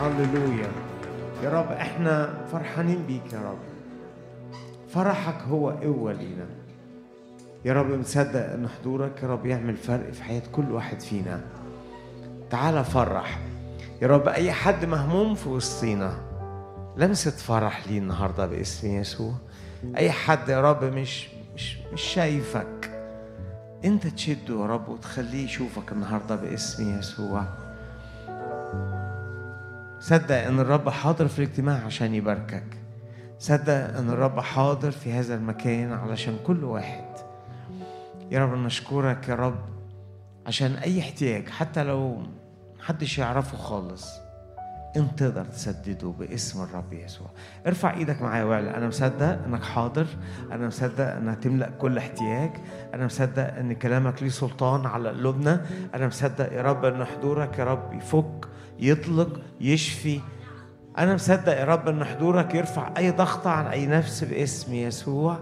هللويا. يا رب إحنا فرحانين بيك يا رب. فرحك هو قوة لينا. يا رب مصدق إن حضورك يا رب يعمل فرق في حياة كل واحد فينا. تعالى فرح. يا رب أي حد مهموم في وسطينا لمسة فرح ليه النهاردة باسم يسوع. أي حد يا رب مش مش مش شايفك أنت تشده يا رب وتخليه يشوفك النهارده باسم يسوع. صدق إن الرب حاضر في الاجتماع عشان يباركك. صدق إن الرب حاضر في هذا المكان علشان كل واحد. يا رب نشكرك يا رب عشان أي احتياج حتى لو محدش يعرفه خالص انت تقدر تسدده باسم الرب يسوع. ارفع إيدك معايا واعلى أنا مصدق إنك حاضر أنا مصدق إنك تملا كل احتياج أنا مصدق إن كلامك ليه سلطان على قلوبنا أنا مصدق يا رب إن حضورك يا رب يفك يطلق يشفي. أنا مصدق يا رب إن حضورك يرفع أي ضغط عن أي نفس باسم يسوع.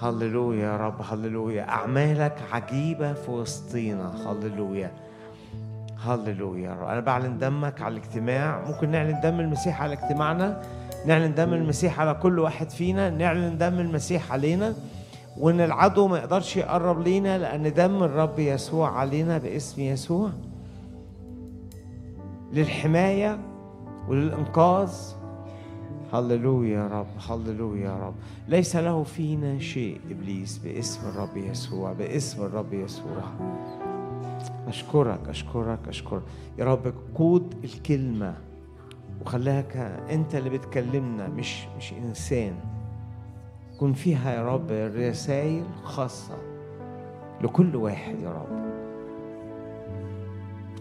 هللويا يا رب هللويا. أعمالك عجيبة في وسطينا. هللويا. هللويا يا رب. أنا بعلن دمك على الاجتماع. ممكن نعلن دم المسيح على اجتماعنا. نعلن دم المسيح على كل واحد فينا. نعلن دم المسيح علينا. وإن العدو ما يقدرش يقرب لينا لأن دم الرب يسوع علينا باسم يسوع. للحماية وللإنقاذ. هللويا يا رب هللويا يا رب. ليس له فينا شيء إبليس باسم الرب يسوع باسم الرب يسوع. أشكرك أشكرك أشكرك. يا رب قود الكلمة وخليها ك- أنت اللي بتكلمنا مش مش إنسان. يكون فيها يا رب رسائل خاصة لكل واحد يا رب.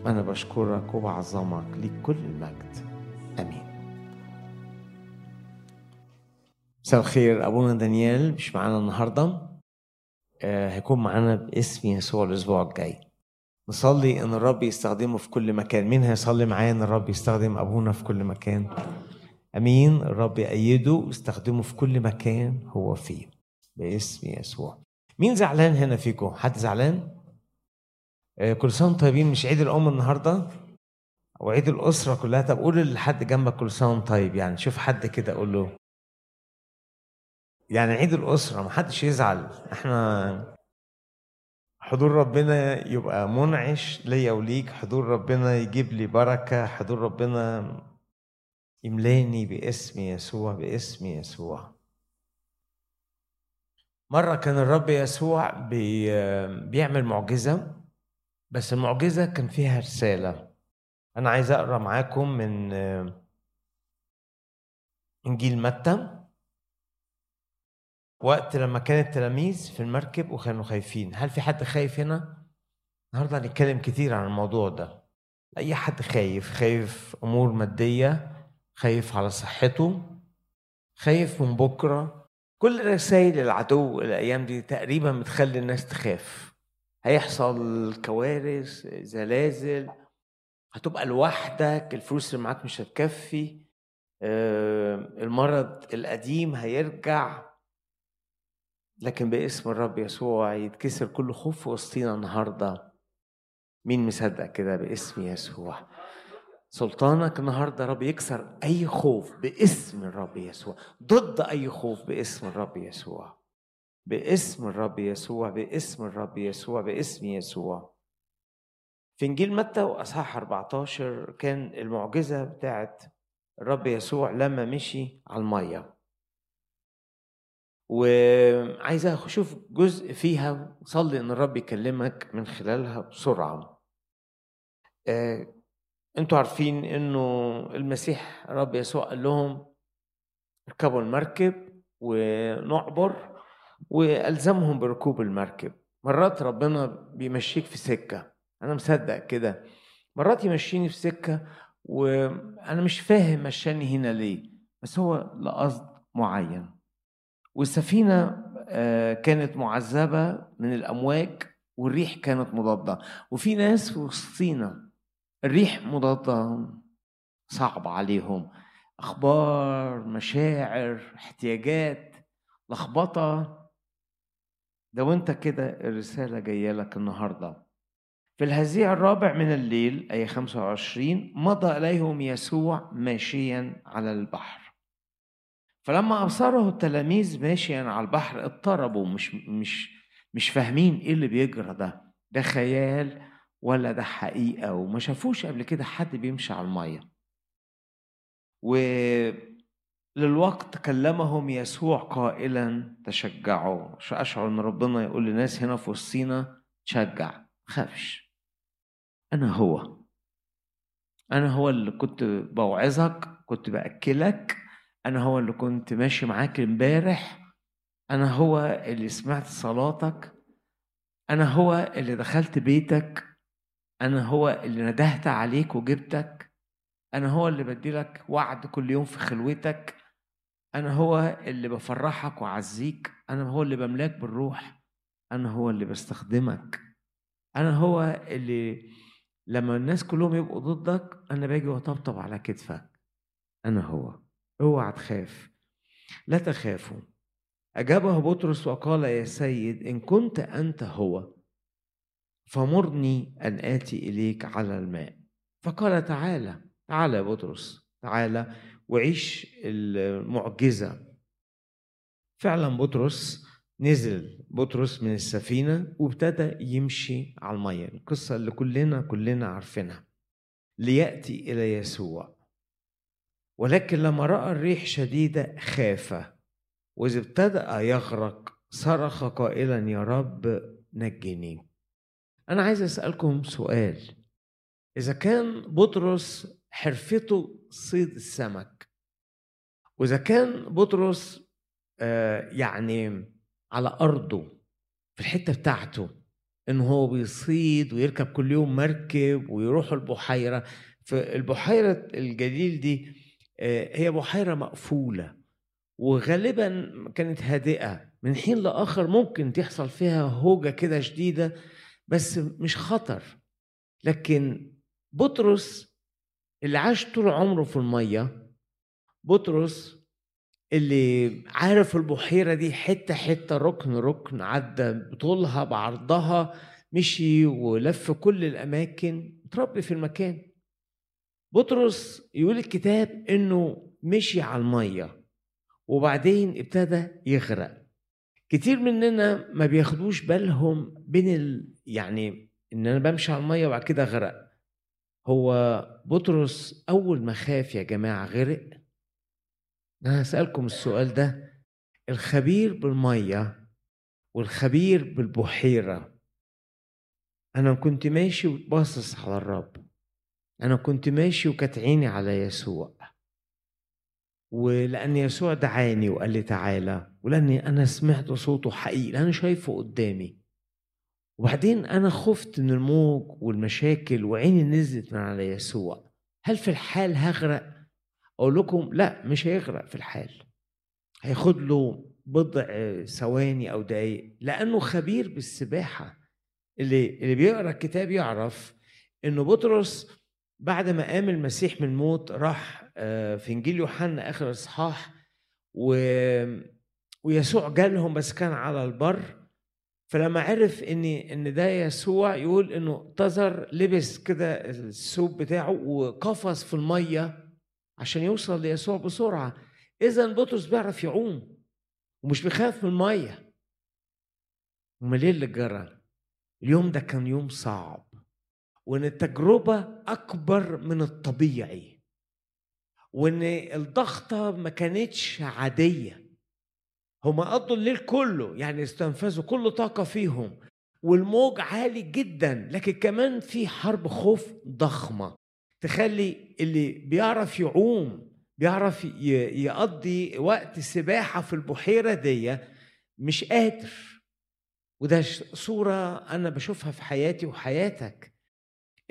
أنا بشكرك وبعظمك ليك كل المجد. آمين. مساء الخير أبونا دانيال مش معانا النهاردة. آه، هيكون معانا باسم يسوع الأسبوع الجاي. نصلي إن الرب يستخدمه في كل مكان. مين هيصلي معايا إن الرب يستخدم أبونا في كل مكان؟ آمين. الرب يأيده ويستخدمه في كل مكان هو فيه. باسم يسوع. مين زعلان هنا فيكم؟ حد زعلان؟ كل سنة وأنتم طيبين مش عيد الأم النهارده؟ أو عيد الأسرة كلها؟ طب قول لحد جنبك كل سنة طيب يعني شوف حد كده قول له. يعني عيد الأسرة ما حدش يزعل. إحنا حضور ربنا يبقى منعش ليا وليك. حضور ربنا يجيب لي بركة. حضور ربنا يملاني باسم يسوع باسم يسوع. مرة كان الرب يسوع بي بيعمل معجزة. بس المعجزة كان فيها رسالة. أنا عايز أقرأ معاكم من إنجيل متى؟ وقت لما كان التلاميذ في المركب وكانوا خايفين. هل في حد خايف هنا؟ النهارده هنتكلم كتير عن الموضوع ده. أي حد خايف خايف أمور مادية خايف على صحته خايف من بكرة. كل رسائل العدو الأيام دي تقريبا بتخلي الناس تخاف. هيحصل كوارث زلازل هتبقى لوحدك الفلوس اللي معاك مش هتكفي آه، المرض القديم هيرجع. لكن باسم الرب يسوع يتكسر كل خوف وسطينا النهارده. مين مصدق كده باسم يسوع؟ سلطانك النهارده رب يكسر أي خوف باسم الرب يسوع ضد أي خوف باسم الرب يسوع. باسم الرب يسوع باسم الرب يسوع باسم يسوع. في إنجيل متى وأصحاح 14 كان المعجزة بتاعت الرب يسوع لما مشي على المية. وعايز أشوف جزء فيها صلي إن الرب يكلمك من خلالها بسرعة. آه، أنتوا عارفين إنه المسيح الرب يسوع قال لهم اركبوا المركب ونعبر وألزمهم بركوب المركب. مرات ربنا بيمشيك في سكة. أنا مصدق كده. مرات يمشيني في سكة وأنا مش فاهم مشاني هنا ليه. بس هو لقصد معين. والسفينة آه، كانت معذبة من الأمواج والريح كانت مضادة. وفي ناس في وسطينا الريح مضادة صعب عليهم. أخبار مشاعر احتياجات لخبطة. لو أنت كده الرسالة جاية لك النهاردة. في الهزيع الرابع من الليل أي 25 مضى إليهم يسوع ماشيا على البحر. فلما أبصره التلاميذ ماشيا على البحر اضطربوا مش مش مش فاهمين إيه اللي بيجرى ده. ده خيال ولا ده حقيقة؟ وما شافوش قبل كده حد بيمشي على المية. وللوقت كلمهم يسوع قائلا تشجعوا. أشعر إن ربنا يقول لناس هنا في وسطينا تشجع خافش. أنا هو. أنا هو اللي كنت بوعظك كنت بأكلك. أنا هو اللي كنت ماشي معاك امبارح. أنا هو اللي سمعت صلاتك. أنا هو اللي دخلت بيتك. أنا هو اللي ندهت عليك وجبتك. أنا هو اللي بديلك وعد كل يوم في خلوتك. أنا هو اللي بفرحك وأعزيك أنا هو اللي بملاك بالروح أنا هو اللي بستخدمك. أنا هو اللي لما الناس كلهم يبقوا ضدك أنا باجي وأطبطب على كتفك. أنا هو. اوعى تخاف. لا تخافوا. أجابه بطرس وقال يا سيد إن كنت أنت هو فمرني أن آتي إليك على الماء. فقال تعالى تعالى يا بطرس تعالى وعيش المعجزة. فعلا بطرس نزل بطرس من السفينة وابتدى يمشي على المية. القصة اللي كلنا كلنا عارفينها. ليأتي إلى يسوع. ولكن لما رأى الريح شديدة خاف. وإذا ابتدأ يغرق صرخ قائلا يا رب نجني. أنا عايز أسألكم سؤال. إذا كان بطرس حرفته صيد السمك وإذا كان بطرس آه يعني على أرضه في الحتة بتاعته إن هو بيصيد ويركب كل يوم مركب ويروح البحيرة فالبحيرة الجليل دي آه هي بحيرة مقفولة وغالبا كانت هادئة. من حين لآخر ممكن تحصل فيها هوجة كده شديدة بس مش خطر. لكن بطرس اللي عاش طول عمره في المية بطرس اللي عارف البحيرة دي حتة حتة ركن ركن عدى بطولها بعرضها مشي ولف كل الأماكن اتربي في المكان. بطرس يقول الكتاب إنه مشي على المية وبعدين ابتدى يغرق. كتير مننا ما بياخدوش بالهم بين ال... يعني إن أنا بمشي على المية وبعد كده اغرق هو بطرس أول ما خاف يا جماعة غرق. أنا هسألكم السؤال ده الخبير بالمية والخبير بالبحيرة. أنا كنت ماشي وباصص على الرب. أنا كنت ماشي وكانت عيني على يسوع. ولأن يسوع دعاني وقال لي تعالى ولأني أنا سمعت صوته حقيقي أنا شايفه قدامي. وبعدين أنا خفت من الموج والمشاكل وعيني نزلت من على يسوع. هل في الحال هغرق؟ أقول لكم لا مش هيغرق في الحال. هياخد له بضع ثواني أو دقايق لأنه خبير بالسباحة. اللي اللي بيقرأ الكتاب يعرف إنه بطرس بعد ما قام المسيح من الموت راح في إنجيل يوحنا آخر إصحاح و... ويسوع جالهم بس كان على البر. فلما عرف إن إن ده يسوع يقول إنه انتظر لبس كده الثوب بتاعه وقفز في المية. عشان يوصل ليسوع بسرعة. اذا بطرس بيعرف يعوم ومش بيخاف من الميه امال إيه اللي جرى اليوم ده كان يوم صعب. وإن التجربة أكبر من الطبيعي. وإن الضغطة ما كانتش عادية. هما قضوا الليل كله يعني استنفذوا كل طاقة فيهم. والموج عالي جدا لكن كمان في حرب خوف ضخمة. تخلي اللي بيعرف يعوم بيعرف يقضي وقت سباحة في البحيرة دي مش قادر. وده صورة أنا بشوفها في حياتي وحياتك.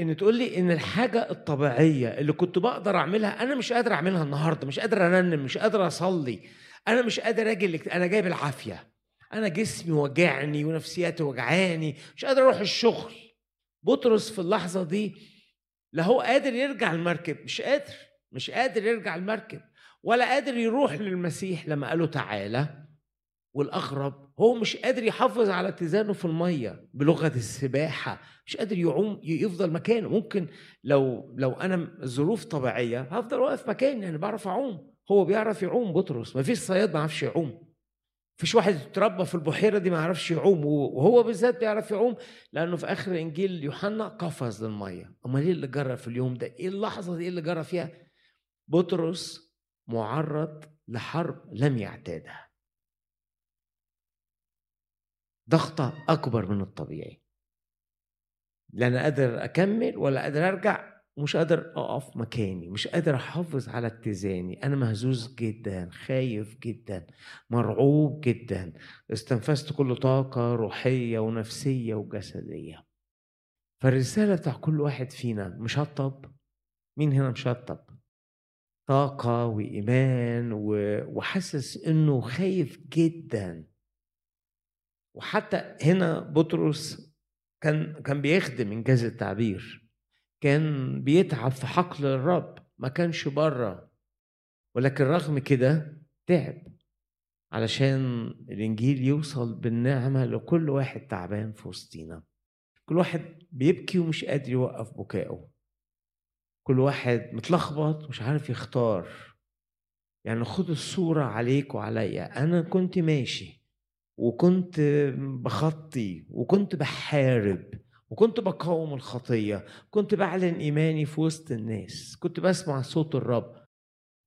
إن تقول لي إن الحاجة الطبيعية اللي كنت بقدر أعملها أنا مش قادر أعملها النهارده مش قادر أرنم مش قادر أصلي أنا مش قادر أجي أنا جايب العافية. أنا جسمي وجعني ونفسياتي وجعاني مش قادر أروح الشغل. بطرس في اللحظة دي لا هو قادر يرجع المركب مش قادر مش قادر يرجع المركب ولا قادر يروح للمسيح لما قال له تعالى والأغرب هو مش قادر يحافظ على اتزانه في المية بلغة السباحة مش قادر يعوم يفضل مكانه. ممكن لو لو أنا ظروف طبيعية هفضل واقف مكاني أنا بعرف أعوم. هو بيعرف يعوم بطرس ما فيش صياد ما يعرفش يعوم. فيش واحد اتربى في البحيرة دي ما يعرفش يعوم وهو بالذات بيعرف يعوم لأنه في آخر إنجيل يوحنا قفز للمية. أمال إيه اللي جرى في اليوم ده؟ إيه اللحظة دي إيه اللي جرى فيها؟ بطرس معرض لحرب لم يعتادها. ضغطة أكبر من الطبيعي. لا أنا قادر أكمل ولا قادر أرجع ومش قادر أقف مكاني مش قادر أحافظ على اتزاني. أنا مهزوز جدا خايف جدا مرعوب جدا. استنفذت كل طاقة روحية ونفسية وجسدية. فالرسالة بتاع كل واحد فينا مشطب؟ مين هنا مشطب؟ طاقة وإيمان وحاسس إنه خايف جدا. وحتى هنا بطرس كان كان بيخدم إنجاز التعبير. كان بيتعب في حقل الرب ما كانش بره. ولكن رغم كده تعب علشان الإنجيل يوصل بالنعمة لكل واحد تعبان في وسطينا. كل واحد بيبكي ومش قادر يوقف بكائه. كل واحد متلخبط مش عارف يختار. يعني خد الصورة عليك وعليا. أنا كنت ماشي وكنت بخطي وكنت بحارب. وكنت بقاوم الخطية. كنت بعلن إيماني في وسط الناس. كنت بسمع صوت الرب.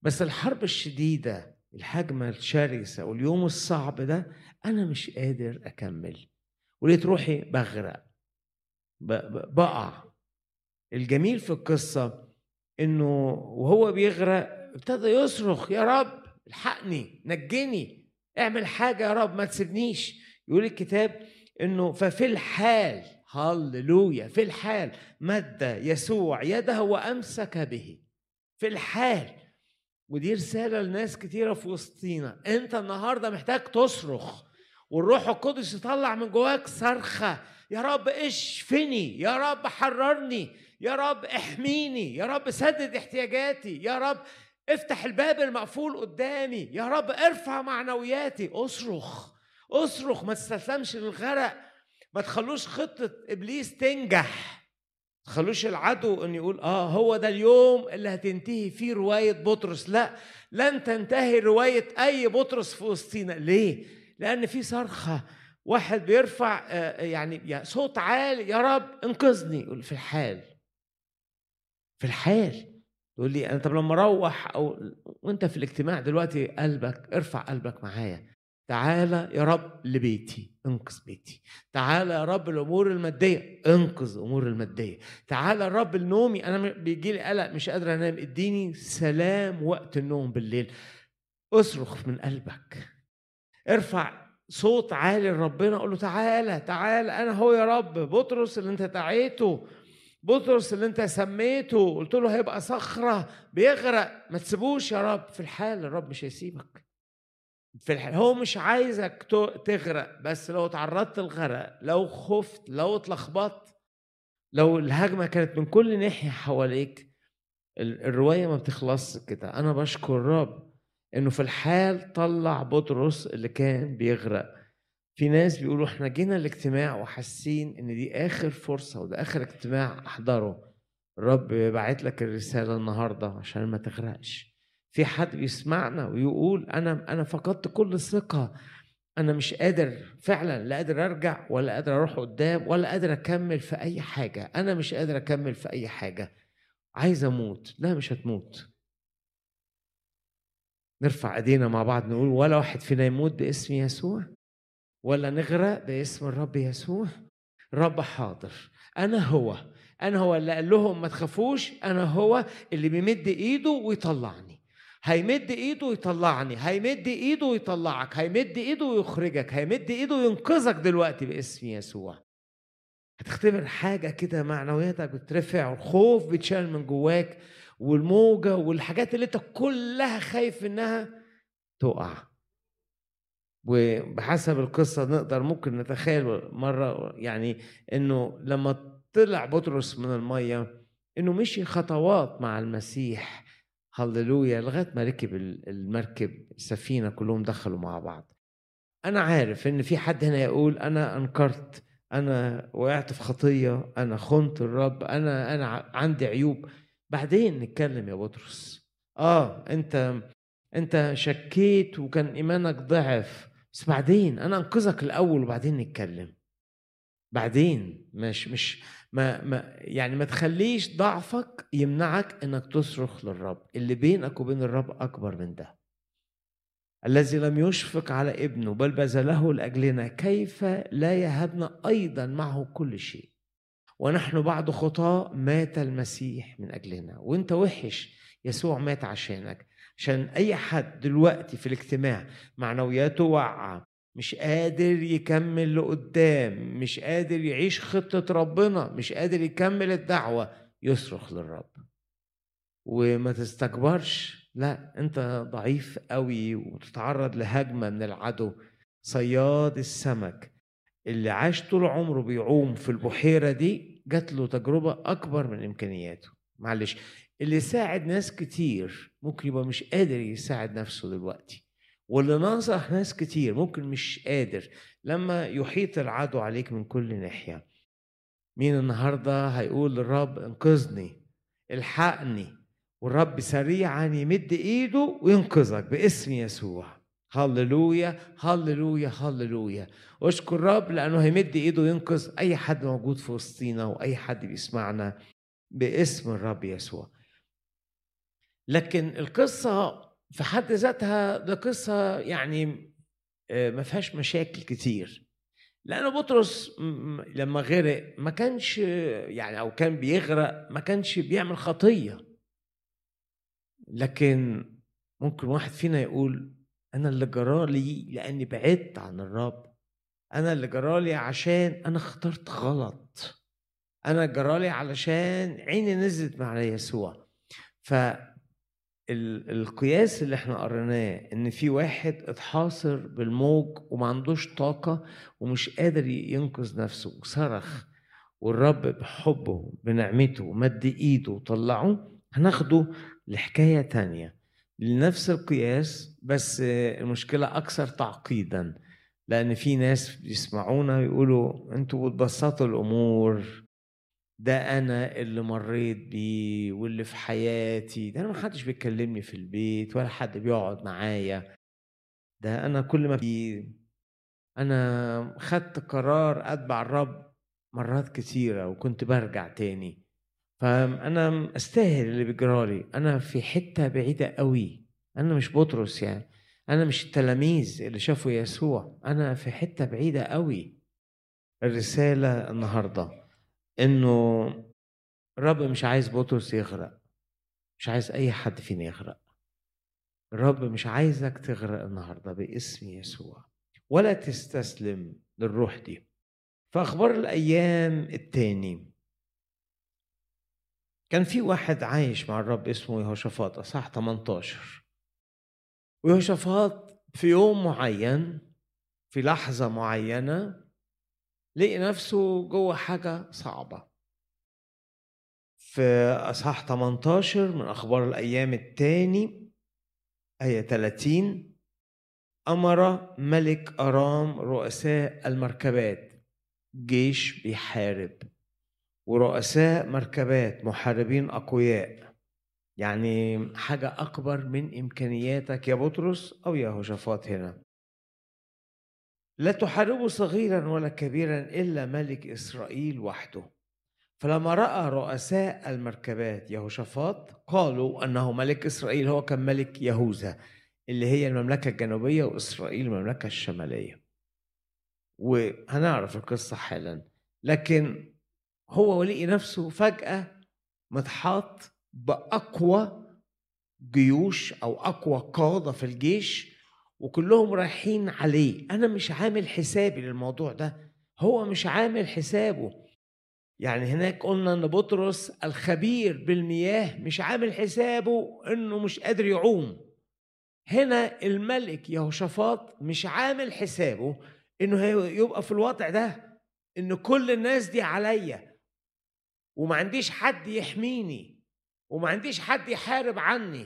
بس الحرب الشديدة الهجمة الشرسة واليوم الصعب ده أنا مش قادر أكمل. ولقيت روحي بغرق. بقع. الجميل في القصة إنه وهو بيغرق ابتدى يصرخ يا رب الحقني نجني اعمل حاجة يا رب ما تسيبنيش. يقول الكتاب إنه ففي الحال هللويا في الحال مد يسوع يده وأمسك به. في الحال. ودي رسالة لناس كتيرة في وسطينا. أنت النهارده محتاج تصرخ والروح القدس يطلع من جواك صرخة. يا رب اشفني يا رب حررني يا رب احميني يا رب سدد احتياجاتي يا رب افتح الباب المقفول قدامي. يا رب ارفع معنوياتي. اصرخ اصرخ ما تستسلمش للغرق. ما تخلوش خطة إبليس تنجح. ما تخلوش العدو أن يقول آه هو ده اليوم اللي هتنتهي فيه رواية بطرس. لا لن تنتهي رواية أي بطرس في وسطينا. ليه؟ لأن في صرخة. واحد بيرفع آه، يعني صوت عالي يا رب انقذني. يقول في الحال. في الحال. تقول لي أنا طب لما أروح أو وأنت في الاجتماع دلوقتي قلبك ارفع قلبك معايا. تعالى يا رب لبيتي انقذ بيتي. تعالى يا رب الأمور المادية انقذ أمور المادية. تعالى يا رب لنومي أنا بيجي لي قلق مش قادر أنام. اديني سلام وقت النوم بالليل. اصرخ من قلبك. ارفع صوت عالي لربنا قول له تعالى تعالى أنا هو يا رب. بطرس اللي انت دعيته بطرس اللي انت سميته. قلت له هيبقى صخرة بيغرق. ما تسيبوش يا رب. في الحال الرب مش هيسيبك. في الحال هو مش عايزك تغرق بس لو تعرضت للغرق لو خفت لو اتلخبطت لو الهجمة كانت من كل ناحية حواليك الرواية ما بتخلصش كده. أنا بشكر الرب إنه في الحال طلع بطرس اللي كان بيغرق. في ناس بيقولوا إحنا جينا الاجتماع وحاسين إن دي آخر فرصة وده آخر اجتماع أحضره. الرب باعت لك الرسالة النهارده عشان ما تغرقش. في حد بيسمعنا ويقول أنا أنا فقدت كل الثقه أنا مش قادر فعلا لا قادر أرجع ولا قادر أروح قدام ولا قادر أكمل في أي حاجة أنا مش قادر أكمل في أي حاجة. عايز أموت. لا مش هتموت. نرفع إيدينا مع بعض نقول ولا واحد فينا يموت باسم يسوع؟ ولا نغرق باسم الرب يسوع؟ رب حاضر. أنا هو. أنا هو اللي قال لهم ما تخافوش. أنا هو اللي بيمد إيده ويطلعني. هيمد ايده ويطلعني هيمد ايده ويطلعك هيمد ايده ويخرجك هيمد ايده وينقذك دلوقتي باسم يسوع. هتختبر حاجة كده معنوياتك بترفع والخوف بيتشال من جواك والموجة والحاجات اللي انت كلها خايف انها تقع. وبحسب القصة نقدر ممكن نتخيل مرة يعني إنه لما طلع بطرس من المية إنه مشي خطوات مع المسيح. هللويا لغاية ما ركب المركب السفينة كلهم دخلوا مع بعض. أنا عارف إن في حد هنا يقول أنا أنكرت أنا وقعت في خطية أنا خنت الرب أنا أنا عندي عيوب. بعدين نتكلم يا بطرس. آه أنت أنت شكيت وكان إيمانك ضعف. بس بعدين أنا أنقذك الأول وبعدين نتكلم. بعدين مش مش ما, ما يعني ما تخليش ضعفك يمنعك إنك تصرخ للرب. اللي بينك وبين الرب أكبر من ده. الذي لم يشفق على ابنه بل بذله لأجلنا كيف لا يهبنا أيضا معه كل شيء؟ ونحن بعد خطاة مات المسيح من أجلنا. وأنت وحش يسوع مات عشانك. عشان أي حد دلوقتي في الاجتماع معنوياته واقعة. مش قادر يكمل لقدام مش قادر يعيش خطة ربنا مش قادر يكمل الدعوة. يصرخ للرب. وما تستكبرش. لا أنت ضعيف قوي وتتعرض لهجمة من العدو. صياد السمك اللي عاش طول عمره بيعوم في البحيرة دي جات له تجربة أكبر من إمكانياته. معلش اللي ساعد ناس كتير ممكن يبقى مش قادر يساعد نفسه دلوقتي. واللي ناصح ناس كتير ممكن مش قادر لما يحيط العدو عليك من كل ناحية. مين النهاردة هيقول للرب انقذني الحقني والرب سريعا يمد إيده وينقذك باسم يسوع. هللويا هللويا هللويا. أشكر الرب لأنه هيمد إيده وينقذ أي حد موجود في وسطينا وأي حد بيسمعنا باسم الرب يسوع. لكن القصة في حد ذاتها ده قصة يعني آه، ما فيهاش مشاكل كتير. لأن بطرس لما غرق ما كانش يعني أو كان بيغرق ما كانش بيعمل خطية. لكن ممكن واحد فينا يقول أنا اللي جرالي لأني بعدت عن الرب. أنا اللي جرالي عشان أنا اخترت غلط. أنا جرالي علشان عيني نزلت مع يسوع. ف القياس اللي إحنا قريناه إن في واحد اتحاصر بالموج وما عندوش طاقة ومش قادر ينقذ نفسه وصرخ والرب بحبه بنعمته مد إيده وطلعه هناخده لحكاية تانية. لنفس القياس بس المشكلة أكثر تعقيدا لأن في ناس بيسمعونا يقولوا أنتوا بتبسطوا الأمور. ده أنا اللي مريت بيه واللي في حياتي ده أنا ما حدش بيكلمني في البيت ولا حد بيقعد معايا. ده أنا كل ما في أنا خدت قرار أتبع الرب مرات كتيرة وكنت برجع تاني. فانا أستاهل اللي بيجرالي أنا في حتة بعيدة قوي أنا مش بطرس يعني. أنا مش التلاميذ اللي شافوا يسوع. أنا في حتة بعيدة قوي الرسالة النهارده. إنه الرب مش عايز بطرس يغرق مش عايز أي حد فينا يغرق. الرب مش عايزك تغرق النهارده باسم يسوع ولا تستسلم للروح دي. فأخبار الأيام التاني. كان في واحد عايش مع الرب اسمه يهوشافاط اصح 18 ويهوشافاط في يوم معين في لحظة معينة لقي نفسه جوه حاجة صعبة. في أصحاح 18 من أخبار الأيام الثاني آية 30 أمر ملك أرام رؤساء المركبات. جيش بيحارب ورؤساء مركبات محاربين أقوياء. يعني حاجة أكبر من إمكانياتك يا بطرس أو يا هوشافاط هنا. لا تحاربوا صغيرا ولا كبيرا إلا ملك إسرائيل وحده. فلما رأى رؤساء المركبات يهوشافاط قالوا أنه ملك إسرائيل هو كان ملك يهوذا اللي هي المملكة الجنوبية وإسرائيل المملكة الشمالية. وهنعرف القصة حالا. لكن هو ولقي نفسه فجأة متحاط بأقوى جيوش أو أقوى قادة في الجيش وكلهم رايحين عليه. أنا مش عامل حسابي للموضوع ده. هو مش عامل حسابه. يعني هناك قلنا إن بطرس الخبير بالمياه مش عامل حسابه إنه مش قادر يعوم. هنا الملك يهوشافاط مش عامل حسابه إنه يبقى في الوضع ده إن كل الناس دي عليا. وما عنديش حد يحميني. وما عنديش حد يحارب عني.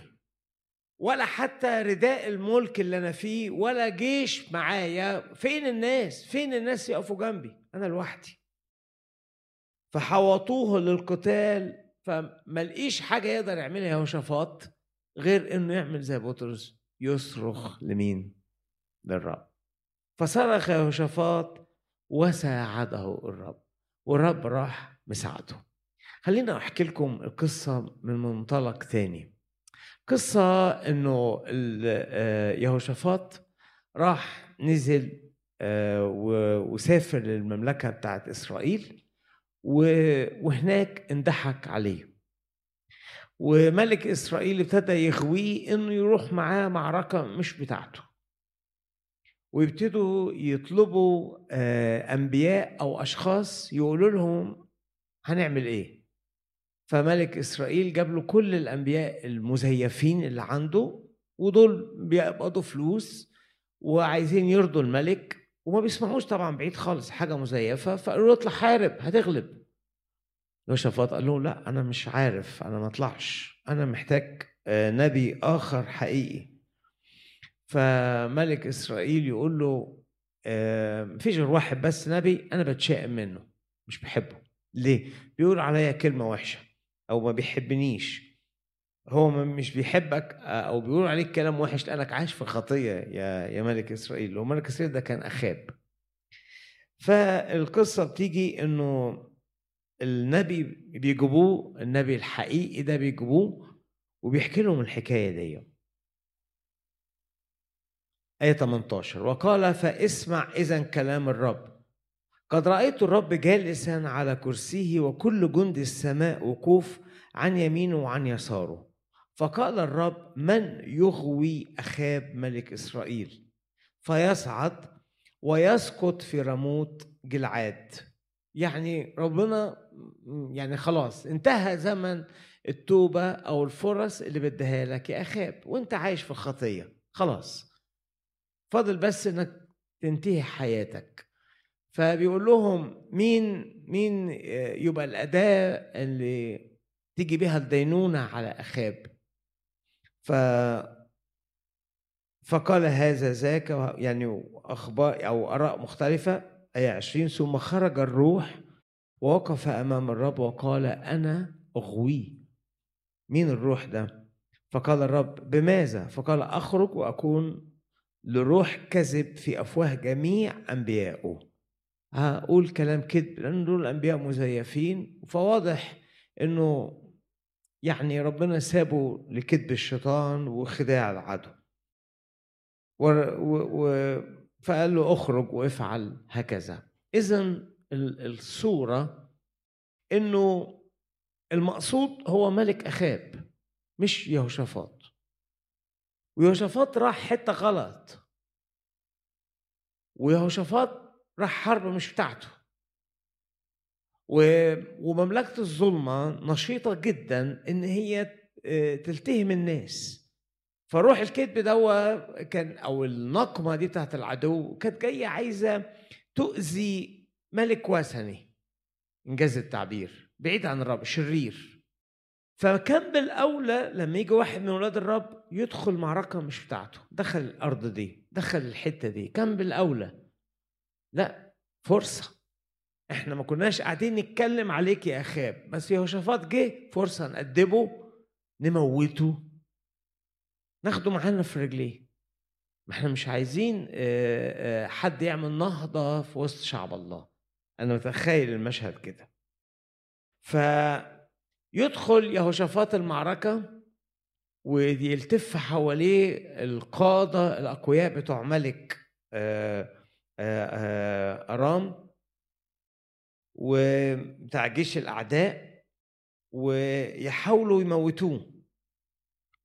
ولا حتى رداء الملك اللي أنا فيه ولا جيش معايا. فين الناس؟ فين الناس يقفوا جنبي؟ أنا لوحدي. فحوطوه للقتال فما لقيش حاجة يقدر يعملها يهوشافاط غير إنه يعمل زي بطرس يصرخ لمين؟ للرب. فصرخ يهوشافاط وساعده الرب. والرب راح مساعده. خلينا أحكي لكم القصة من منطلق تاني قصة إنه آه، يهوشافاط راح نزل آه، وسافر للمملكة بتاعت إسرائيل وهناك اندحك عليه. وملك إسرائيل ابتدى يغويه إنه يروح معاه معركة مش بتاعته. ويبتدوا يطلبوا آه، أنبياء أو أشخاص يقولوا لهم هنعمل إيه؟ فملك إسرائيل جاب له كل الأنبياء المزيفين اللي عنده ودول بيقبضوا فلوس وعايزين يرضوا الملك وما بيسمعوش طبعا بعيد خالص حاجة مزيفة فقالوا له اطلع حارب هتغلب. يوشافاط قال له لا أنا مش عارف أنا ما اطلعش أنا محتاج آه، نبي آخر حقيقي. فملك إسرائيل يقول له آه، مفيش غير واحد بس نبي أنا بتشائم منه مش بحبه. ليه؟ بيقول عليا كلمة وحشة. أو ما بيحبنيش. هو مش بيحبك آه، أو بيقول عليك كلام وحش لأنك عايش في خطية يا يا ملك إسرائيل. هو ملك إسرائيل ده كان أخاب. فالقصة بتيجي إنه النبي بيجيبوه النبي الحقيقي ده بيجيبوه وبيحكي لهم الحكاية دي. آية 18 وقال فاسمع إذا كلام الرب. قد رأيت الرب جالسا على كرسيه وكل جند السماء وقوف عن يمينه وعن يساره. فقال الرب من يغوي أخاب ملك إسرائيل؟ فيصعد ويسقط في رموت جلعاد. يعني ربنا يعني خلاص انتهى زمن التوبة أو الفرص اللي بديها لك يا أخاب وأنت عايش في الخطية. خلاص. فاضل بس إنك تنتهي حياتك. فبيقول لهم مين مين يبقى الأداة اللي تيجي بها الدينونة على أخاب. ف فقال هذا ذاك يعني أخبار أو آراء مختلفة. آية 20 ثم خرج الروح ووقف أمام الرب وقال أنا أغوي. مين الروح ده؟ فقال الرب بماذا؟ فقال أخرج وأكون لروح كذب في أفواه جميع أنبيائه هقول كلام كذب لأن دول الأنبياء مزيفين. فواضح إنه يعني ربنا سابه لكذب الشيطان وخداع العدو. و... و... فقال له اخرج وافعل هكذا. اذا الصورة إنه المقصود هو ملك أخاب مش يهوشافاط. ويهوشافاط راح حتة غلط. ويهوشافاط راح حرب مش بتاعته. ومملكة الظلمة نشيطة جدا إن هي آه، تلتهم الناس. فروح الكذب دوا كان أو النقمة دي بتاعت العدو كانت جاية عايزة تؤذي ملك وثني إنجاز التعبير بعيد عن الرب شرير. فكان بالأولى لما يجي واحد من أولاد الرب يدخل معركة مش بتاعته. دخل الأرض دي دخل الحتة دي. كان بالأولى. لا فرصة. إحنا ما كناش قاعدين نتكلم عليك يا أخاب. بس يهوشافاط جه فرصة نقدمه نموته. ناخده معانا في رجليه. ما إحنا مش عايزين حد يعمل نهضة في وسط شعب الله. أنا متخيل المشهد كده. فيدخل يهوشافاط المعركة ويلتف حواليه القادة الأقوياء بتوع ملك أرام وبتاع جيش الأعداء ويحاولوا يموتوه.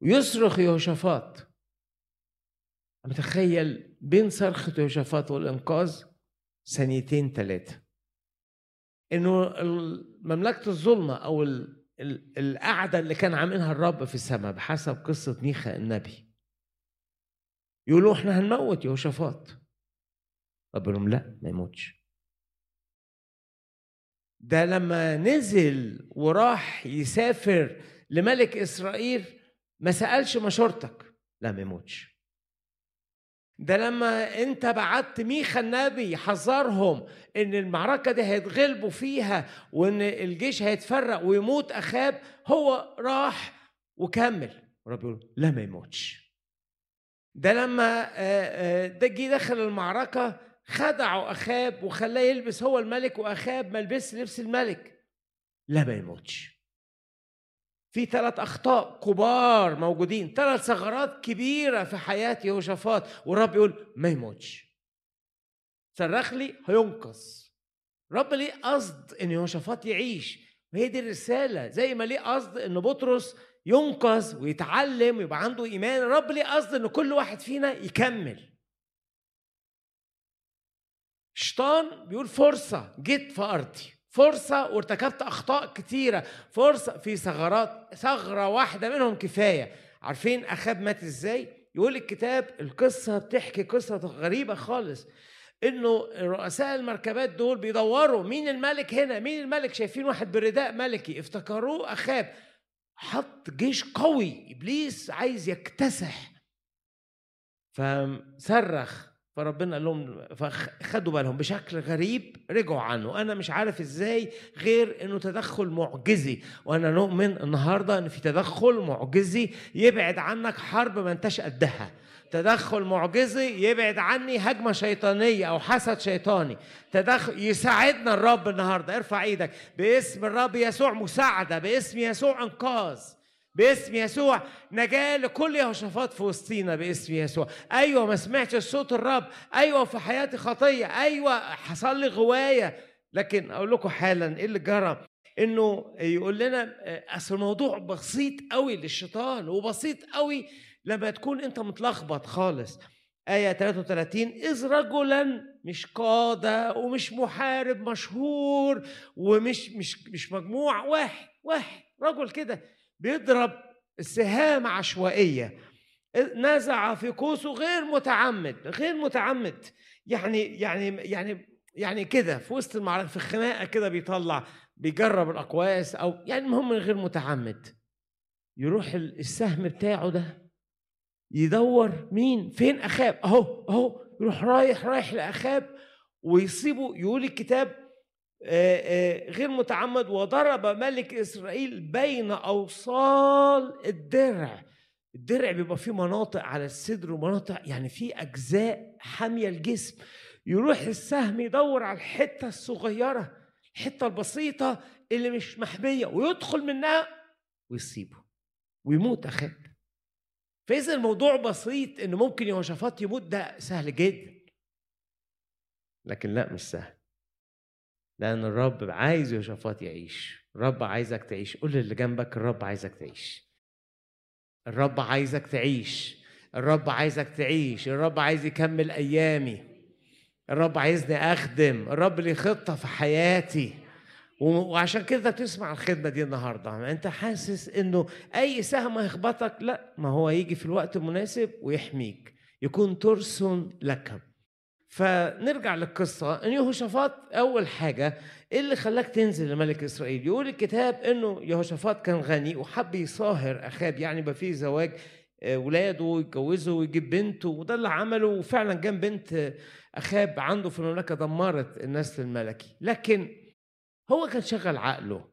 ويصرخ يهوشافاط. متخيل بين صرخة يهوشافاط والإنقاذ؟ ثانيتين ثلاثة إنه مملكة الظلمة أو القعدة اللي كان عاملها الرب في السماء بحسب قصة ميخا النبي. يقولوا إحنا هنموت يهوشافاط. رب لهم لا ما يموتش. ده لما نزل وراح يسافر لملك إسرائيل ما سألش مشورتك لا ما يموتش. ده لما أنت بعت ميخا النبي حذرهم إن المعركة دي هيتغلبوا فيها وإن الجيش هيتفرق ويموت أخاب هو راح وكمل. ورب يقول لا ما يموتش. ده لما ده جه دخل المعركة خدعوا أخاب وخلاه يلبس هو الملك وأخاب ما لبس لبس الملك. لا ما يموتش. في ثلاث أخطاء كبار موجودين ثلاث ثغرات كبيرة في حياة يهوشافاط والرب يقول ما يموتش. صرخ لي هينقذ رب ليه قصد إن يهوشافاط يعيش؟ وهي دي الرسالة. زي ما ليه قصد إن بطرس ينقذ ويتعلم ويبقى عنده إيمان الرب ليه قصد إن كل واحد فينا يكمل؟ الشيطان بيقول فرصة جيت في أرضي. فرصة وارتكبت أخطاء كتيرة. فرصة في ثغرات ثغرة واحدة منهم كفاية. عارفين أخاب مات إزاي؟ يقول الكتاب القصة بتحكي قصة غريبة خالص. إنه رؤساء المركبات دول بيدوروا مين الملك هنا مين الملك؟ شايفين واحد برداء ملكي. افتكروه أخاب. حط جيش قوي. إبليس عايز يكتسح. فصرخ. فربنا قال لهم فخدوا بالهم بشكل غريب رجعوا عنه. أنا مش عارف إزاي غير إنه تدخل معجزي. وأنا نؤمن النهارده إن في تدخل معجزي يبعد عنك حرب ما أنتش قدها. تدخل معجزي يبعد عني هجمة شيطانية أو حسد شيطاني. تدخل يساعدنا الرب النهارده. ارفع إيدك. باسم الرب يسوع مساعدة باسم يسوع إنقاذ. باسم يسوع. نجاة لكل يهوشافاط في وسطينا باسم يسوع. أيوة ما سمعتش صوت الرب. أيوة في حياتي خطية. أيوة حصل لي غواية. لكن أقول لكم حالا إيه اللي جرى؟ إنه يقول لنا أصل الموضوع بسيط قوي للشيطان وبسيط قوي لما تكون أنت متلخبط خالص. آية 33 إذ رجلا مش قادة ومش محارب مشهور ومش مش مش مجموع واحد واحد رجل كده. بيضرب السهام عشوائية. نزع في قوسه غير متعمد غير متعمد. يعني يعني يعني يعني كده في وسط المعركة في الخناقة كده بيطلع بيجرب الأقواس أو يعني المهم غير متعمد. يروح السهم بتاعه ده يدور مين؟ فين أخاب؟ أهو أهو يروح رايح رايح لأخاب ويصيبه يقول الكتاب غير متعمد وضرب ملك إسرائيل بين أوصال الدرع. الدرع بيبقى فيه مناطق على الصدر ومناطق يعني فيه أجزاء حامية الجسم. يروح السهم يدور على الحتة الصغيرة الحتة البسيطة اللي مش محمية ويدخل منها ويصيبه ويموت اخاب فإذا الموضوع بسيط إن ممكن يهوشافاط يموت ده سهل جدا. لكن لا مش سهل. لأن الرب عايز يوشافاط يعيش. الرب عايزك تعيش. قول اللي جنبك الرب عايزك تعيش. الرب عايزك تعيش. الرب عايزك تعيش. الرب عايز يكمل أيامي. الرب عايزني أخدم. الرب ليه خطة في حياتي. وعشان كده بتسمع الخدمة دي النهاردة. أنت حاسس إنه أي سهم هيخبطك؟ لا. ما هو يجي في الوقت المناسب ويحميك. يكون ترس لك. فنرجع للقصة. إن يهوشافاط أول حاجة إيه اللي خلاك تنزل لملك إسرائيل؟ يقول الكتاب إنه يهوشافاط كان غني وحب يصاهر أخاب يعني يبقى زواج ولاده يتجوزوا ويجيب بنته وده اللي عمله. وفعلا جاب بنت أخاب عنده في المملكة دمرت النسل الملكي. لكن هو كان شغل عقله.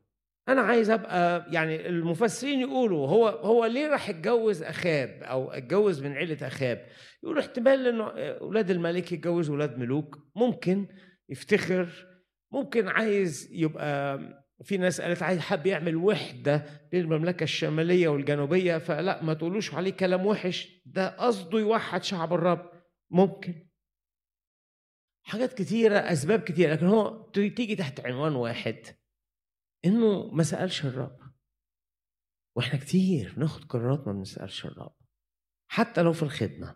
أنا عايز أبقى يعني المفسرين يقولوا هو هو ليه راح يتجوز أخاب أو اتجوز من عيلة أخاب؟ يقولوا احتمال إنه أولاد الملك يتجوزوا أولاد ملوك. ممكن يفتخر. ممكن عايز يبقى في ناس قالت عايز حب يعمل وحدة للمملكة الشمالية والجنوبية. فلا ما تقولوش عليه كلام وحش. ده قصده يوحد شعب الرب. ممكن. حاجات كتيرة أسباب كتيرة. لكن هو تيجي تحت عنوان واحد. إنه ما سألش الرب. وإحنا كتير بناخد قرارات ما بنسألش الرب. حتى لو في الخدمة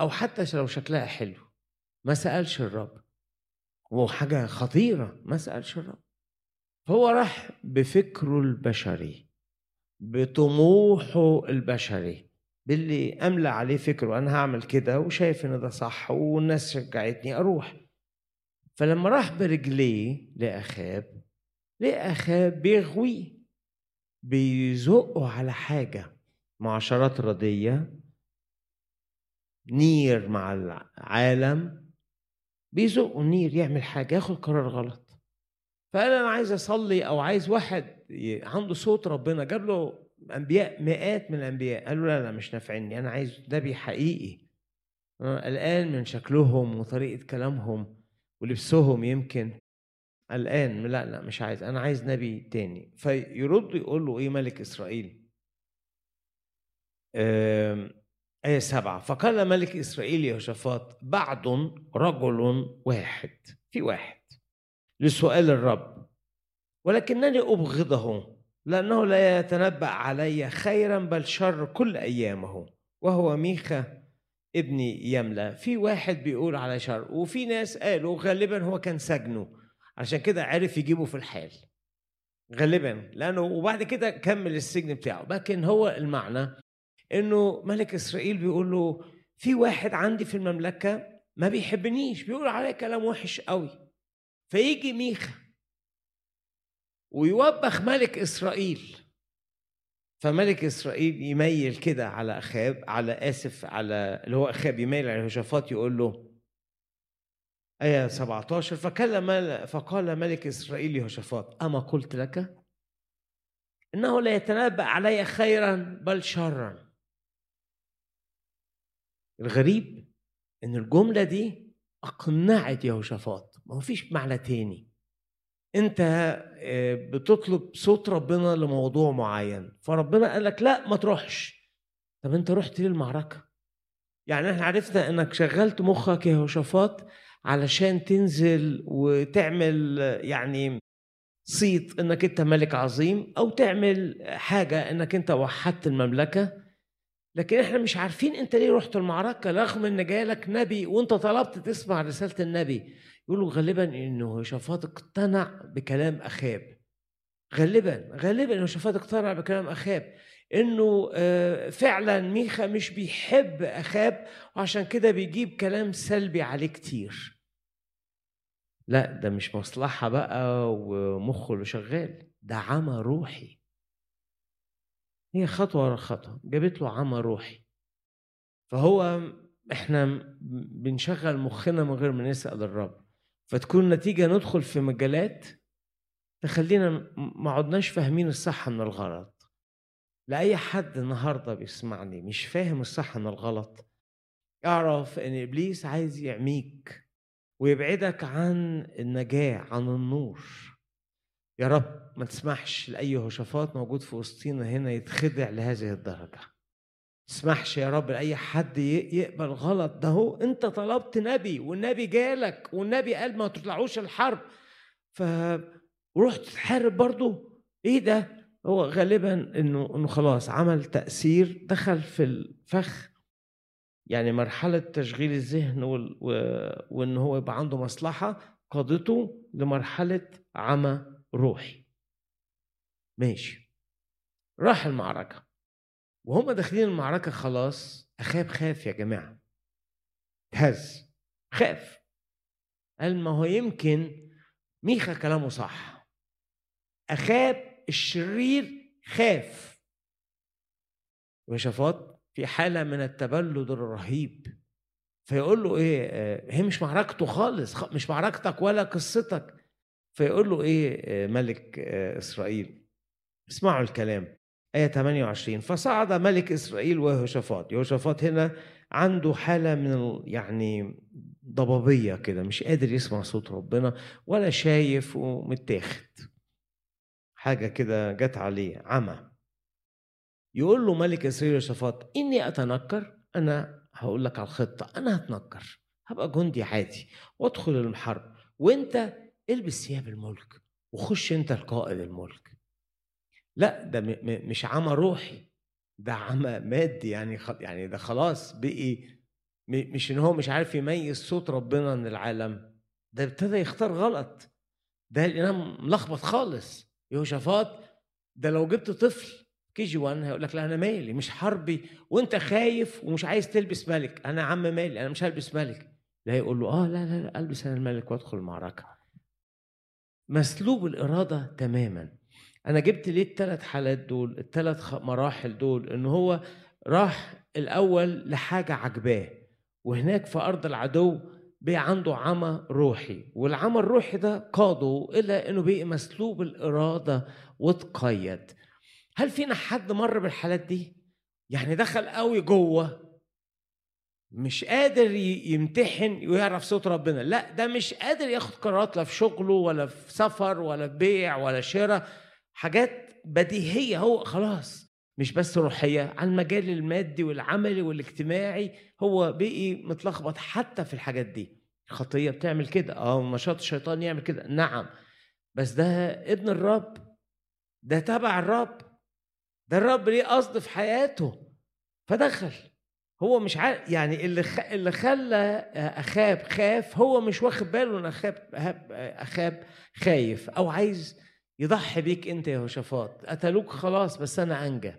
أو حتى لو شكلها حلو ما سألش الرب. وحاجه خطيرة ما سألش الرب. فهو راح بفكره البشري بطموحه البشري باللي أملى عليه فكره أنا هعمل كده وشايف إن ده صح والناس شجعتني أروح. فلما راح برجليه لأخاب ليه أخاب بيغوي بيزقه على حاجة. معاشرات ردية نير مع العالم. بيزقوا النير يعمل حاجة ياخد قرار غلط. فقال أنا عايز أصلي أو عايز واحد عنده صوت ربنا. جاب له أنبياء مئات من الأنبياء. قال له لا لا مش نافعني. أنا عايز نبي حقيقي. أنا قلقان من شكلهم وطريقة كلامهم ولبسهم يمكن. قلقان لا لا مش عايز أنا عايز نبي تاني. فيرد يقول له إيه ملك إسرائيل؟ آية سبعة فقال ملك إسرائيل يهوشافاط بعد رجل واحد في واحد لسؤال الرب ولكنني أبغضه لأنه لا يتنبأ علي خيرا بل شر كل أيامه وهو ميخا ابني يملى في واحد بيقول على شر وفي ناس قالوا غالبا هو كان سجنه. عشان كده عرف يجيبه في الحال غالبا لأنه وبعد كده كمل السجن بتاعه. لكن هو المعنى إنه ملك إسرائيل بيقول له في واحد عندي في المملكة ما بيحبنيش بيقول عليا كلام وحش قوي فيجي ميخا ويوبخ ملك إسرائيل. فملك إسرائيل يميل كده على أخاب على آسف على اللي هو أخاب يميل على يهوشافاط يقول له آية 17 فكلم فقال ملك إسرائيل يهوشافاط أما قلت لك؟ إنه لا يتنبأ علي خيرا بل شرا. الغريب إن الجملة دي أقنعت يهوشافاط. ما فيش معنى تاني. أنت آه، بتطلب صوت ربنا لموضوع معين فربنا قال لك لا ما تروحش. طب أنت رحت ليه المعركه يعني إحنا عرفنا إنك شغلت مخك يا هوشافاط علشان تنزل وتعمل يعني صيت إنك أنت ملك عظيم أو تعمل حاجة إنك أنت وحدت المملكة. لكن إحنا مش عارفين أنت ليه رحت المعركة رغم إن جالك نبي وأنت طلبت تسمع رسالة النبي. يقولوا غالبا انه يهوشافاط اقتنع بكلام أخاب. غالبا غالبا يهوشافاط اقتنع بكلام أخاب. إنه آه، فعلا ميخا مش بيحب أخاب وعشان كده بيجيب كلام سلبي عليه كتير. لا ده مش مصلحة بقى ومخه اللي شغال ده عمى روحي. هي خطوة ورا خطوة جابت له عمى روحي. فهو إحنا بنشغل مخنا من غير ما نسأل الرب. فتكون نتيجة ندخل في مجالات تخلينا ما عدناش فاهمين الصح من الغلط. لأي حد النهاردة بيسمعني مش فاهم الصح من الغلط أعرف إن إبليس عايز يعميك. ويبعدك عن النجاة عن النور. يا رب ما تسمحش لأي يهوشافاط موجود في وسطينا هنا يتخدع لهذه الدرجة. تسمحش يا رب لأي حد يقبل غلط. ده هو أنت طلبت نبي والنبي جالك والنبي قال ما تطلعوش الحرب. ف ورحت تحارب برضه؟ إيه ده؟ هو غالبا إنه إنه خلاص عمل تأثير دخل في الفخ يعني مرحلة تشغيل الذهن. و... وإن هو يبقى عنده مصلحة قادته لمرحلة عمى روحي. ماشي. راح المعركة. وهم داخلين المعركة خلاص اخاب خاف يا جماعة. هز خاف. قال ما هو يمكن ميخا كلامه صح. اخاب الشرير خاف. وشافات في حالة من التبلد الرهيب. فيقول له إيه آه، هي مش معركته خالص مش معركتك ولا قصتك. فيقول له إيه آه، ملك آه، إسرائيل. اسمعوا الكلام. آية 28 فصعد ملك إسرائيل ويهوشافاط. يهوشافاط هنا عنده حالة من يعني ضبابية كده مش قادر يسمع صوت ربنا ولا شايف ومتاخد. حاجة كده جت عليه عمى. يقول له ملك إسرائيل يهوشافاط إني أتنكر أنا هقول لك على الخطة أنا هتنكر هبقى جندي عادي وادخل الحرب وأنت البس ثياب الملك وخش أنت القائد الملك. لا ده مش عمى روحي ده عمى مادي يعني يعني ده خلاص بقي مش إن هو مش عارف يميز صوت ربنا من العالم. ده ابتدى يختار غلط. ده الامام ملخبط خالص. يهوشافاط ده لو جبت طفل كي جي 1 هيقول لك لا أنا مالي مش حربي وأنت خايف ومش عايز تلبس ملك. أنا عم مالي أنا مش هلبس ملك. لا يقول له آه لا لا لا ألبس أنا الملك وأدخل المعركة. مسلوب الإرادة تماما. أنا جبت ليه الثلاث حالات دول الثلاث مراحل دول؟ إن هو راح الأول لحاجة عجباه وهناك في أرض العدو بقى عنده عمى روحي والعمى الروحي ده قاده إلى إنه بقي مسلوب الإرادة واتقيد هل فينا حد مر بالحالات دي؟ يعني دخل قوي جوه مش قادر يمتحن ويعرف صوت ربنا. لا ده مش قادر ياخد قرارات لا في شغله ولا في سفر ولا في بيع ولا شراء. حاجات بديهية. هو خلاص مش بس روحية على المجال المادي والعملي والاجتماعي هو بقي متلخبط حتى في الحاجات دي. الخطيه بتعمل كده. آه نشاط الشيطان يعمل كده. نعم. بس ده ابن الرب. ده تبع الرب. ده الرب ليه قصد في حياته. فدخل. هو مش عارف يعني اللي خ... اللي خلى أخاب خاف هو مش واخد باله إن أخاب أخاب خايف أو عايز يضحي بيك أنت يا هوشافاط. قتلوك خلاص بس أنا أنجى.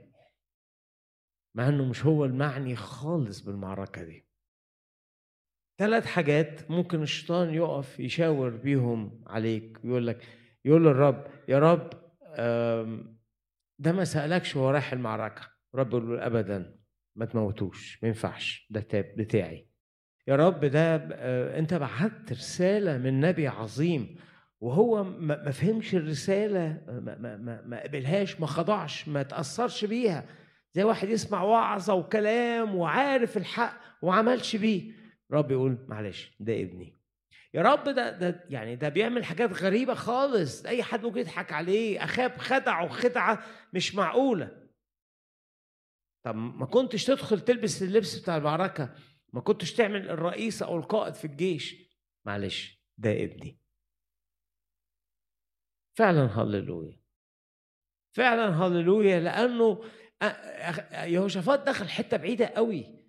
مع إنه مش هو المعني خالص بالمعركة دي. ثلاث حاجات ممكن الشيطان يقف يشاور بيهم عليك. يقول لك يقول للرب يا رب ده ما سألكش وهو رايح المعركة. رب يقول له ابدا ما تموتوش ما ينفعش ده تاب بتاعي. يا رب ده آه، أنت بعت رسالة من نبي عظيم وهو ما فهمش الرسالة ما, ما, ما قبلهاش ما خضعش ما تأثرش بيها. زي واحد يسمع وعظة وكلام وعارف الحق وعملش بيه. رب يقول معلش ده ابني. يا رب ده ده يعني ده بيعمل حاجات غريبة خالص. أي حد ممكن يضحك عليه. أخاب خدعه خدعه مش معقولة. طب ما كنتش تدخل تلبس اللبس بتاع المعركه ما كنتش تعمل الرئيس أو القائد في الجيش. معلش ده ابني. فعلا هللويا. فعلا هللويا لأنه يهوشافاط دخل حتة بعيدة قوي.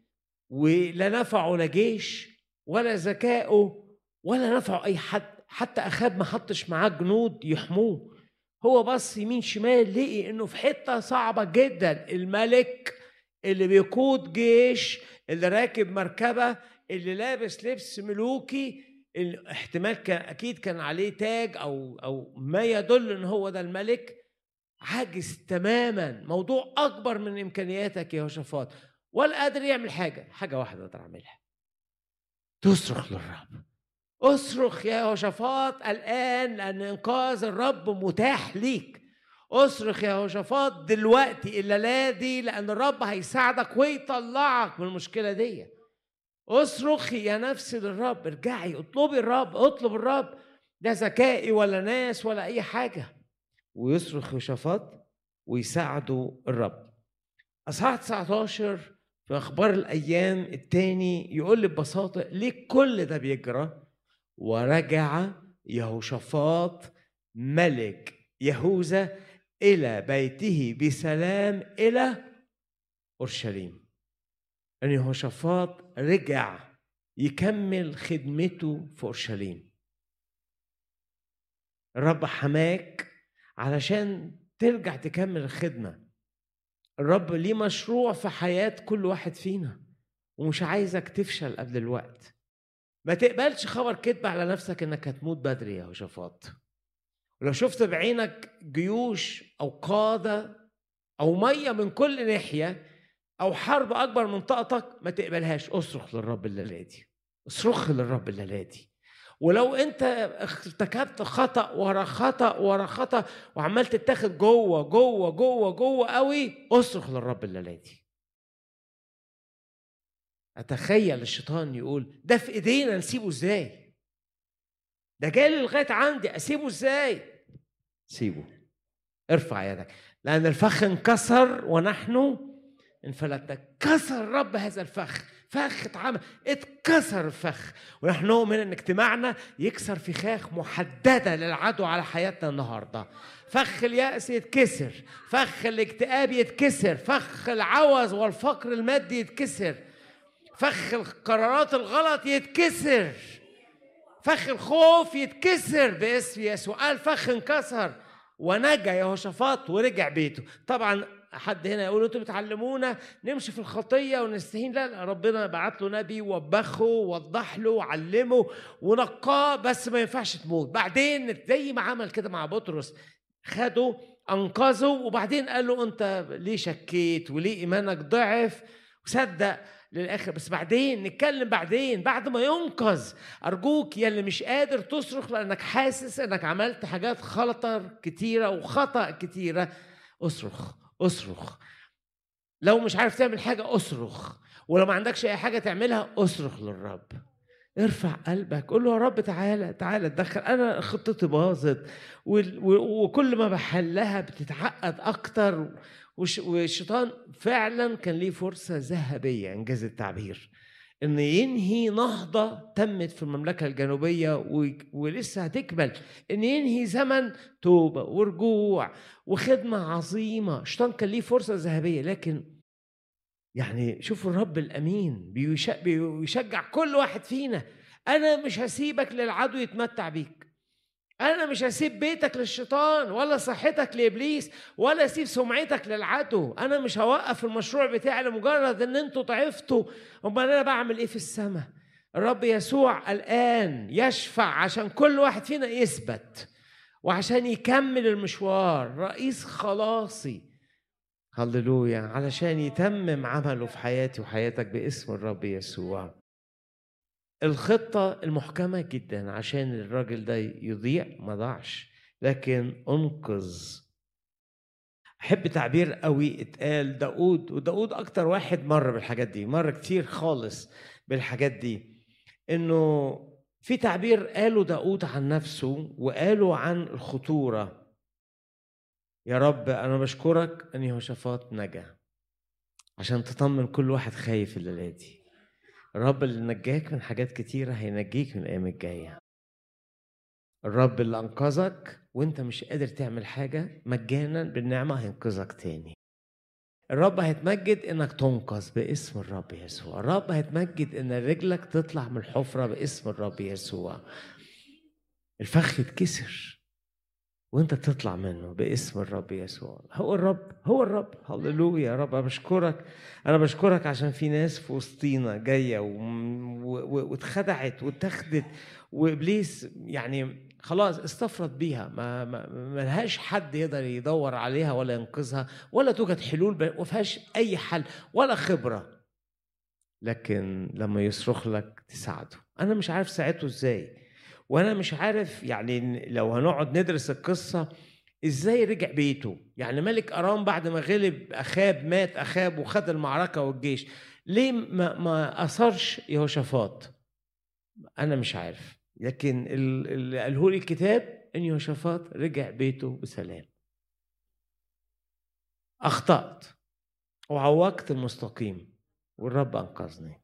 ولا نفعه لا جيش ولا ذكائه ولا نفعه أي حد حتى أخاب ما حطش معاه جنود يحموه. هو بص يمين شمال لقي إنه في حتة صعبة جدا. الملك اللي بيقود جيش اللي راكب مركبة اللي لابس لبس ملوكي احتمال كان أكيد كان عليه تاج أو أو ما يدل إن هو ده الملك. عاجز تماما. موضوع أكبر من إمكانياتك يا يهوشافاط ولا قادر يعمل حاجة. حاجة واحدة أقدر أعملها. تصرخ للرب. أصرخ يا يهوشافاط الآن لأن إنقاذ الرب متاح ليك. أصرخ يا يهوشافاط دلوقتي الليلة دي لأن الرب هيساعدك ويطلعك من المشكلة دي. أصرخي يا نفسي للرب ارجعي اطلبي الرب اطلب الرب. لا ذكائي ولا ناس ولا أي حاجة. ويصرخ يهوشافاط ويساعدوا الرب. أصحاح 19 في أخبار الأيام الثاني يقول لي ببساطة ليه كل ده بيجرى؟ ورجع يهوشافاط ملك يهوذا إلى بيته بسلام إلى أورشليم. ان يهوشافاط رجع يكمل خدمته في أورشليم. الرب حماك علشان ترجع تكمل الخدمة. الرب ليه مشروع في حياة كل واحد فينا ومش عايزك تفشل قبل الوقت. ما تقبلش خبر كذب على نفسك إنك هتموت بدري يا هوشافاط ولو شفت بعينك جيوش أو قادة أو مية من كل ناحية أو حرب أكبر من طاقتك ما تقبلهاش. أصرخ للرب الليلة دي. أصرخ للرب الليلة دي. ولو أنت ارتكبت خطأ ورا خطأ ورا خطأ وعمال تتاخد جوه جوه جوه جوه قوي أصرخ للرب الليلة دي. أتخيل الشيطان يقول ده في إيدينا نسيبه إزاي؟ ده جاي لغاية عندي أسيبه إزاي؟ سيبه. ارفع يدك. لأن الفخ انكسر ونحن انفلتنا. كسر رب هذا الفخ. فخ اتعمل. اتكسر الفخ. ونحن نؤمن إن اجتماعنا يكسر فخاخ محددة للعدو على حياتنا النهارده. فخ اليأس يتكسر. فخ الاكتئاب يتكسر. فخ العوز والفقر المادي يتكسر. فخ القرارات الغلط يتكسر. فخ الخوف يتكسر باسم يسوع. قال فخ انكسر ونجا يهوشافاط ورجع بيته. طبعا حد هنا يقول أنتوا بتعلمونا نمشي في الخطية ونستهين. لا ربنا بعت له نبي وبخه ووضح له وعلمه ونقاه بس ما ينفعش تموت. بعدين زي ما عمل كده مع بطرس خده أنقذه وبعدين قال له أنت ليه شكيت وليه إيمانك ضعف؟ وصدق للآخر. بس بعدين نتكلم بعدين بعد ما ينقذ أرجوك يا اللي مش قادر تصرخ لأنك حاسس إنك عملت حاجات خطر كتيرة وخطا كتيرة اصرخ اصرخ. لو مش عارف تعمل حاجة اصرخ. ولو ما عندكش أي حاجة تعملها اصرخ للرب. ارفع قلبك قول له يا رب تعالى تعالى اتدخل. أنا خطتي باظت وكل ما بحلها بتتعقد أكتر. والشيطان فعلا كان ليه فرصة ذهبية إنجاز التعبير. إن ينهي نهضة تمت في المملكة الجنوبية ولسه هتكمل. إن ينهي زمن توبة ورجوع وخدمة عظيمة. الشيطان كان ليه فرصة ذهبية لكن يعني شوفوا الرب الأمين بيشجع كل واحد فينا. أنا مش هسيبك للعدو يتمتع بيك. أنا مش هسيب بيتك للشيطان ولا صحتك لإبليس ولا أسيب سمعتك للعدو. أنا مش هوقف المشروع بتاعي لمجرد إن أنتوا ضعفتوا أمال أنا بعمل إيه في السماء؟ الرب يسوع الآن يشفع عشان كل واحد فينا يثبت وعشان يكمل المشوار. رئيس خلاصي. هللويا. علشان يتمم عمله في حياتي وحياتك باسم الرب يسوع. الخطة المحكمة جدا عشان الراجل ده يضيع ما ضاعش. لكن انقذ. أحب تعبير قوي اتقال داود وداود أكتر واحد مر بالحاجات دي مر كتير خالص بالحاجات دي إنه في تعبير قاله داود عن نفسه وقاله عن الخطورة. يا رب أنا بشكرك أن يهوشافاط نجا عشان تطمن كل واحد خايف الليلة دي. الرب اللي نجاك من حاجات كتيرة هينجيك من الأيام الجاية. الرب اللي أنقذك وأنت مش قادر تعمل حاجة مجانا بالنعمة هينقذك تاني. الرب هيتمجد إنك تنقذ باسم الرب يسوع. الرب هيتمجد إن رجلك تطلع من الحفرة باسم الرب يسوع. الفخ يتكسر. وانت تطلع منه باسم الرب يسوع. هو الرب هو الرب. هللويا. يا رب أنا بشكرك. أنا بشكرك عشان في ناس في وسطينا جاية واتخدعت واتخذت وإبليس يعني خلاص استفرد بيها. ما, ما, لهاش حد يقدر يدور عليها ولا ينقذها ولا توجد حلول ما فيهاش أي حل ولا خبرة. لكن لما يصرخ لك تساعده. أنا مش عارف ساعته إزاي. وأنا مش عارف يعني لو هنقعد ندرس القصة إزاي رجع بيته؟ يعني ملك أرام بعد ما غلب أخاب مات أخاب وخد المعركة والجيش ليه ما, ما أثرش يهوشافاط؟ أنا مش عارف. لكن اللي قاله لي الكتاب إن يهوشافاط رجع بيته بسلام. أخطأت. وعوقت المستقيم. والرب أنقذني.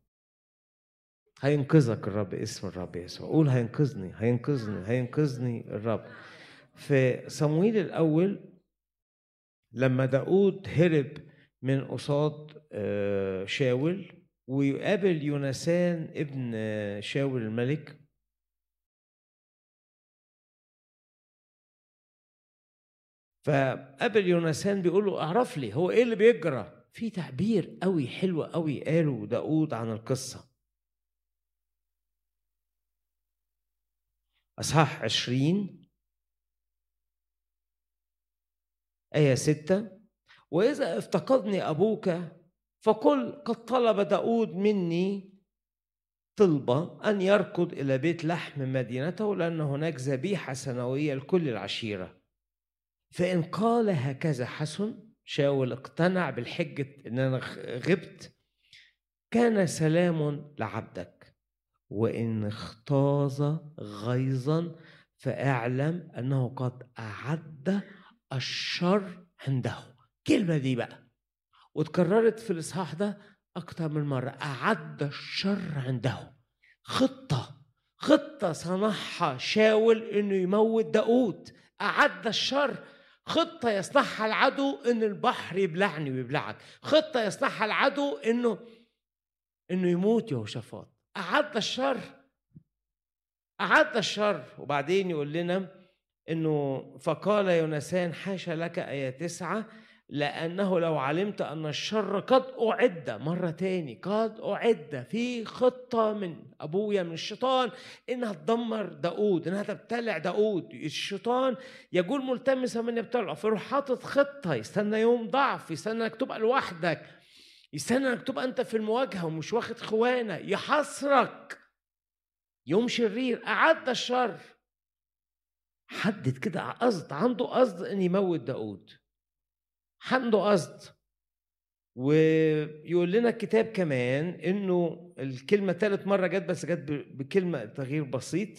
هينقذك الرب اسم الرب يسوع. قول هينقذني هينقذني هينقذني الرب. في صمويل الأول لما داود هرب من قصاد آه، شاول ويقابل يونسان ابن شاول الملك. فقابل يونسان بيقول له اعرف لي هو إيه اللي بيجرى؟ في تعبير قوي حلو قوي قاله داود عن القصة. أصحاح عشرين. آية ستة. وإذا افتقدني أبوك فقل قد طلب داود مني طلبة أن يركض إلى بيت لحم مدينته لأن هناك ذبيحة سنوية لكل العشيرة. فإن قال هكذا حسن شاول اقتنع بالحجة إن أنا غبت كان سلام لعبدك. وإن اختاظ غيظا فاعلم أنه قد أعد الشر عنده. كلمة دي بقى. واتكررت في الإصحاح ده أكتر من مرة. أعد الشر عنده. خطة. خطة صنعها شاول إنه يموت داود أعد الشر. خطة يصنعها العدو إن البحر يبلعني ويبلعك. خطة يصنعها العدو إنه إنه يموت يهوشافاط. أعد الشر أعد الشر. وبعدين يقول لنا إنه فقال يونسان حاشا لك آية تسعة لأنه لو علمت أن الشر قد أعد مرة تاني قد أعد في خطة من أبويا من الشيطان إنها تدمر داود إنها تبتلع داود الشيطان يقول ملتمسا من يبتلعه فيروح حاطط خطة يستنى يوم ضعف يستنى إنك تبقى لوحدك. يستنى إنك تبقى أنت في المواجهة ومش واخد خوانه يحصرك يوم شرير أعد الشر. حدد كده قصد عنده قصد إن يموت داود عنده قصد. ويقول لنا الكتاب كمان إنه الكلمة ثالث مرة جت بس جت بكلمة تغيير بسيط.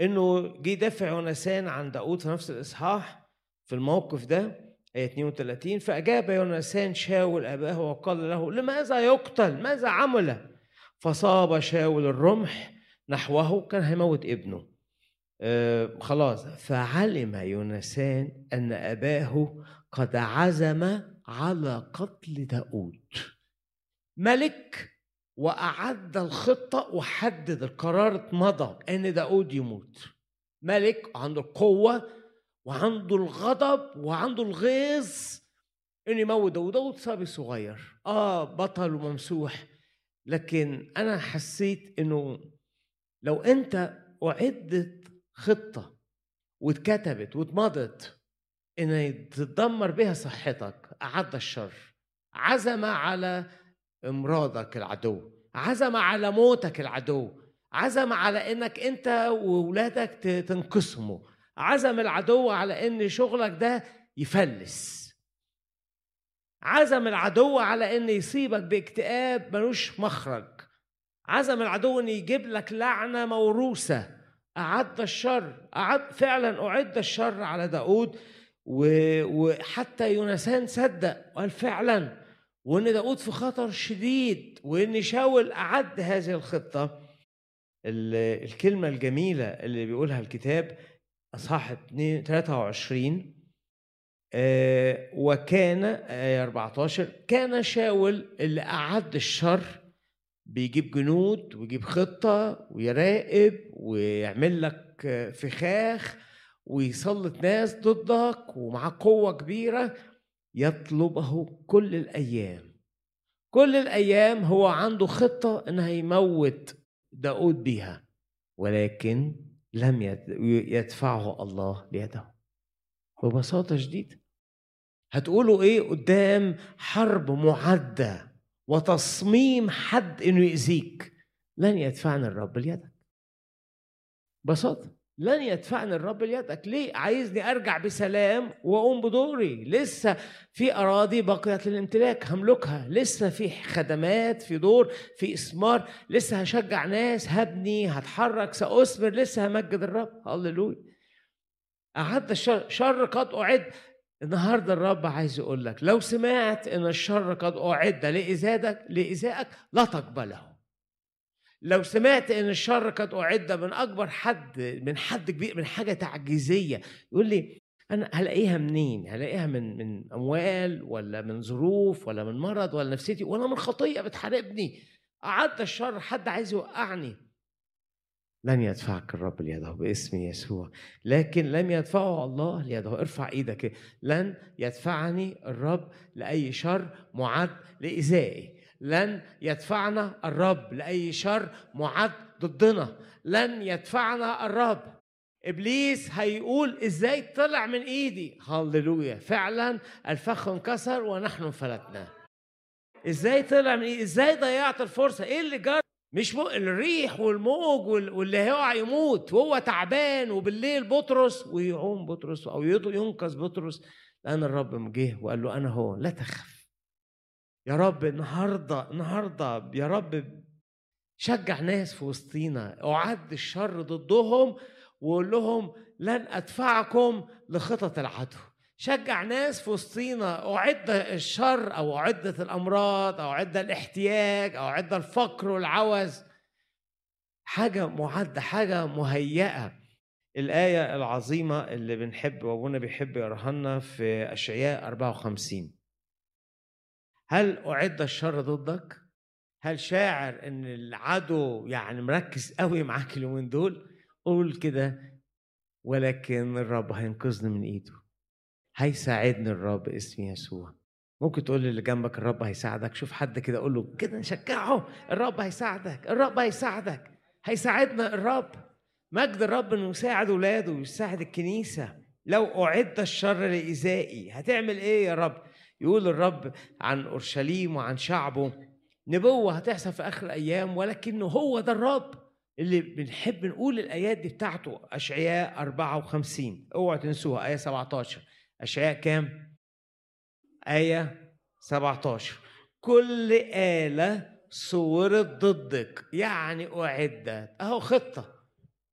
إنه جه دافع يونسان عن داود في نفس الإصحاح في الموقف ده. آية 32 فأجاب يونسان شاول أباه وقال له لماذا يقتل؟ ماذا عمل؟ فصاب شاول الرمح نحوه كان هيموت ابنه. آه خلاص فعلم يونسان أن أباه قد عزم على قتل داود. ملك وأعد الخطة وحدد القرار اتمضى أن داود يموت. ملك عنده القوة وعنده الغضب وعنده الغيظ إنه يموت داود داود صبي صغير. آه بطل وممسوح. لكن أنا حسيت إنه لو أنت أعدت خطة واتكتبت واتمضت ان تتدمر بها صحتك أعد الشر. عزم على إمراضك العدو. عزم على موتك العدو. عزم على إنك أنت وولادك تنقسموا. عزم العدو على إن شغلك ده يفلس. عزم العدو على إن يصيبك باكتئاب ملوش مخرج. عزم العدو إن يجيب لك لعنة موروثة. أعد الشر أعد فعلا أعد الشر على داود وحتى يونسان صدق قال فعلا وإن داود في خطر شديد وإن شاول أعد هذه الخطة. الكلمة الجميلة اللي بيقولها الكتاب أصحاح 23 آه وكان آية 14 كان شاول اللي أعد الشر بيجيب جنود ويجيب خطة ويراقب ويعمل لك فخاخ ويسلط ناس ضدك ومعاه قوة كبيرة يطلبه كل الأيام. كل الأيام هو عنده خطة إنه هيموت داود بيها. ولكن لم يدفعه الله بيده. ببساطة شديدة. هتقولوا إيه قدام حرب معدة وتصميم حد إنه يأذيك؟ لن يدفعني الرب ليدك. ببساطة. لن يدفعني الرب ليدك. ليه؟ عايزني أرجع بسلام وأقوم بدوري. لسه في أراضي بقيت للامتلاك هملكها. لسه في خدمات في دور في إسمار. لسه هشجع ناس هبني هتحرك سأثمر لسه همجد الرب. هللويا. أعد الشر شر قد أعد. النهارده الرب عايز يقول لك لو سمعت إن الشر قد أعد لايذائك لايذائك لا تقبله. لو سمعت إن الشر قد أعد من أكبر حد من حد كبير من حاجة تعجيزية يقول لي أنا هلاقيها منين؟ هلاقيها من من أموال ولا من ظروف ولا من مرض ولا نفسيتي ولا من خطيه بتحاربني. أعد الشر حد عايز يوقعني. لن يدفعك الرب ليده باسم يسوع. لكن لم يدفعه الله ليده. ارفع إيدك. لن يدفعني الرب لأي شر معد لإيذائي. لن يدفعنا الرب لأي شر معد ضدنا. لن يدفعنا الرب. إبليس هيقول إزاي طلع من إيدي؟ هللويا فعلا الفخ انكسر ونحن انفلتنا. إزاي طلع من إيدي؟ إزاي ضيعت الفرصة؟ إيه اللي جرى مش م... الريح والموج واللي هيقع يموت. وهو تعبان وبالليل بطرس ويعوم بطرس أو ينقذ بطرس. لأن الرب جه وقال له أنا هو لا تخف. يا رب النهارده النهارده يا رب شجع ناس في وسطينا أعد الشر ضدهم وقول لهم لن أدفعكم لخطط العدو. شجع ناس في وسطينا أعد الشر أو أعدت الأمراض أو أعد الاحتياج أو أعد الفقر والعوز. حاجة معدة حاجة مهيئة. الآية العظيمة اللي بنحب وأبونا بيحب يقراها لنا في أشعياء 54 هل أعد الشر ضدك؟ هل شاعر إن العدو يعني مركز قوي معاك اليومين دول؟ قول كده ولكن الرب هينقذني من إيده. هيساعدني الرب باسم يسوع. ممكن تقول للي جنبك الرب هيساعدك. شوف حد كده قول له كده نشجعه. الرب هيساعدك. الرب هيساعدك. هيساعدنا الرب. مجد الرب إنه يساعد اولاده ويساعد الكنيسة. لو أعد الشر لإيذائي هتعمل إيه يا رب؟ يقول الرب عن أورشليم وعن شعبه نبوة هتحصل في آخر الأيام ولكنه هو ده الرب اللي بنحب نقول الآيات دي بتاعته أشعياء 54 أوعوا تنسوها آية 17 أشعياء كام؟ آية 17 كل آلة صورت ضدك يعني أعدت. أهو خطة